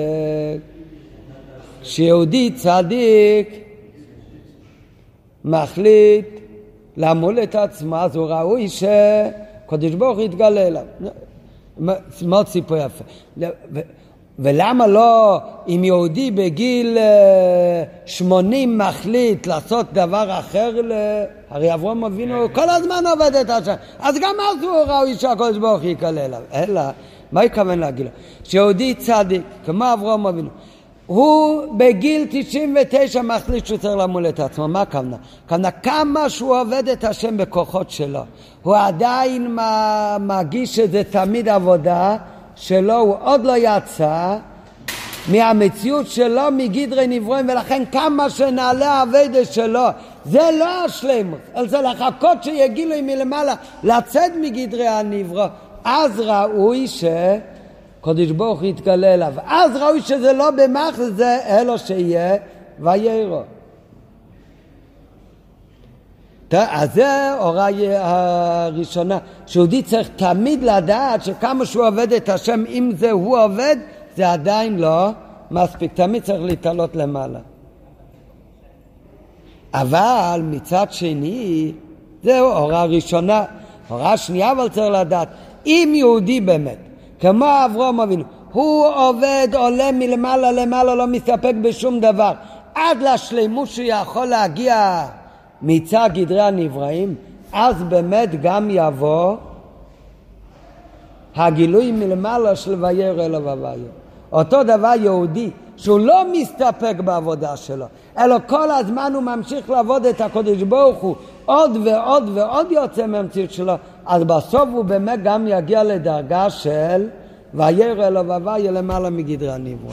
שיהודי צדיק מחליט למול את עצמו, אז הוא ראוי שקודש ברוך הוא יתגלה אליו. מאוד סיפור יפה. ולמה לא אם יהודי בגיל אה, שמונים מחליט לעשות דבר אחר, הרי אברהם אבינו כל הזמן עובד את השם, אז גם אז הוא ראוי שהקדוש ברוך הוא יקלל עליו. אלא, מה התכוון להגיד לו? שיהודי צדיק, כמו אברהם אבינו, הוא בגיל 99 מחליט שהוא צריך למול את עצמו, מה הכוונה? הכוונה כמה שהוא עובד את השם בכוחות שלו, הוא עדיין מרגיש שזה תמיד עבודה שלו הוא עוד לא יצא מהמציאות שלו מגדרי נברואים ולכן כמה שנעלה האביידה שלו זה לא השלמות, זה לחכות שיגילו מלמעלה לצאת מגדרי הנברו אז ראוי שקודש ברוך יתגלה אליו. אז ראוי שזה לא במח זה אלו שיהיה ויירו אז זה הוראה הראשונה, שיהודי צריך תמיד לדעת שכמה שהוא עובד את השם, אם זה הוא עובד, זה עדיין לא מספיק, תמיד צריך להתעלות למעלה. אבל מצד שני, זהו הוראה ראשונה. הוראה שנייה אבל צריך לדעת, אם יהודי באמת, כמו אברום אבינו, הוא עובד, עולה מלמעלה למעלה, לא מסתפק בשום דבר, עד לשלמות שהוא יכול להגיע מצד גדרי הנבראים, אז באמת גם יבוא הגילוי מלמעלה של וירא אלו וויה. אותו דבר יהודי שהוא לא מסתפק בעבודה שלו, אלא כל הזמן הוא ממשיך לעבוד את הקודש ברוך הוא עוד ועוד ועוד יוצא מהמציאות שלו, אז בסוף הוא באמת גם יגיע לדרגה של וירא אלו והוויה למעלה מגדרי הנברוא.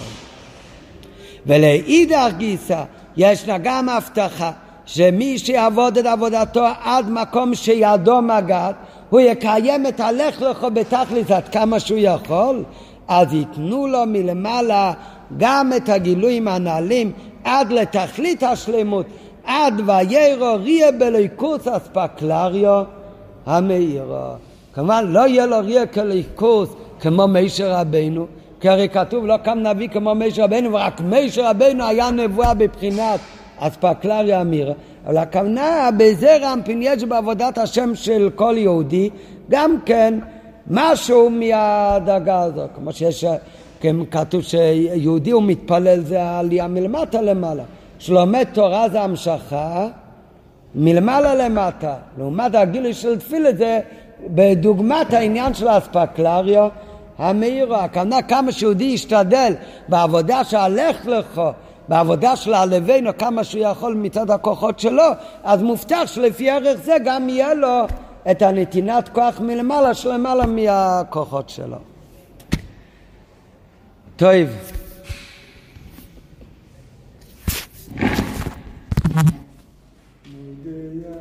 ולאידך גיסא ישנה גם הבטחה שמי שיעבוד את עבודתו עד מקום שידו מגעת, הוא יקיים את הלך לכו בתכלית עד כמה שהוא יכול, אז ייתנו לו מלמעלה גם את הגילויים הנעלים עד לתכלית השלמות, עד ויירו ריה בליקוס אספקלריו המאירו. כמובן לא יהיה לו ריה כליקוס כמו מישר רבנו, כי הרי כתוב לא קם נביא כמו מישר רבנו, ורק מישר רבנו היה נבואה בבחינת אספקלריה אמירה. אבל הכוונה בזה רמפין יש בעבודת השם של כל יהודי גם כן משהו מהדרגה הזאת, כמו שיש, כתוב שיהודי הוא מתפלל זה העלייה מלמטה למעלה, שלומד תורה זה המשכה מלמעלה למטה, לעומת הגילוי של תפילה זה בדוגמת העניין של האספקלריה המאירו, הכוונה כמה שיהודי ישתדל בעבודה שהלך לך בעבודה של הלווינו כמה שהוא יכול מצד הכוחות שלו, אז מובטח שלפי ערך זה גם יהיה לו את הנתינת כוח מלמעלה שלמעלה מהכוחות שלו. טוב.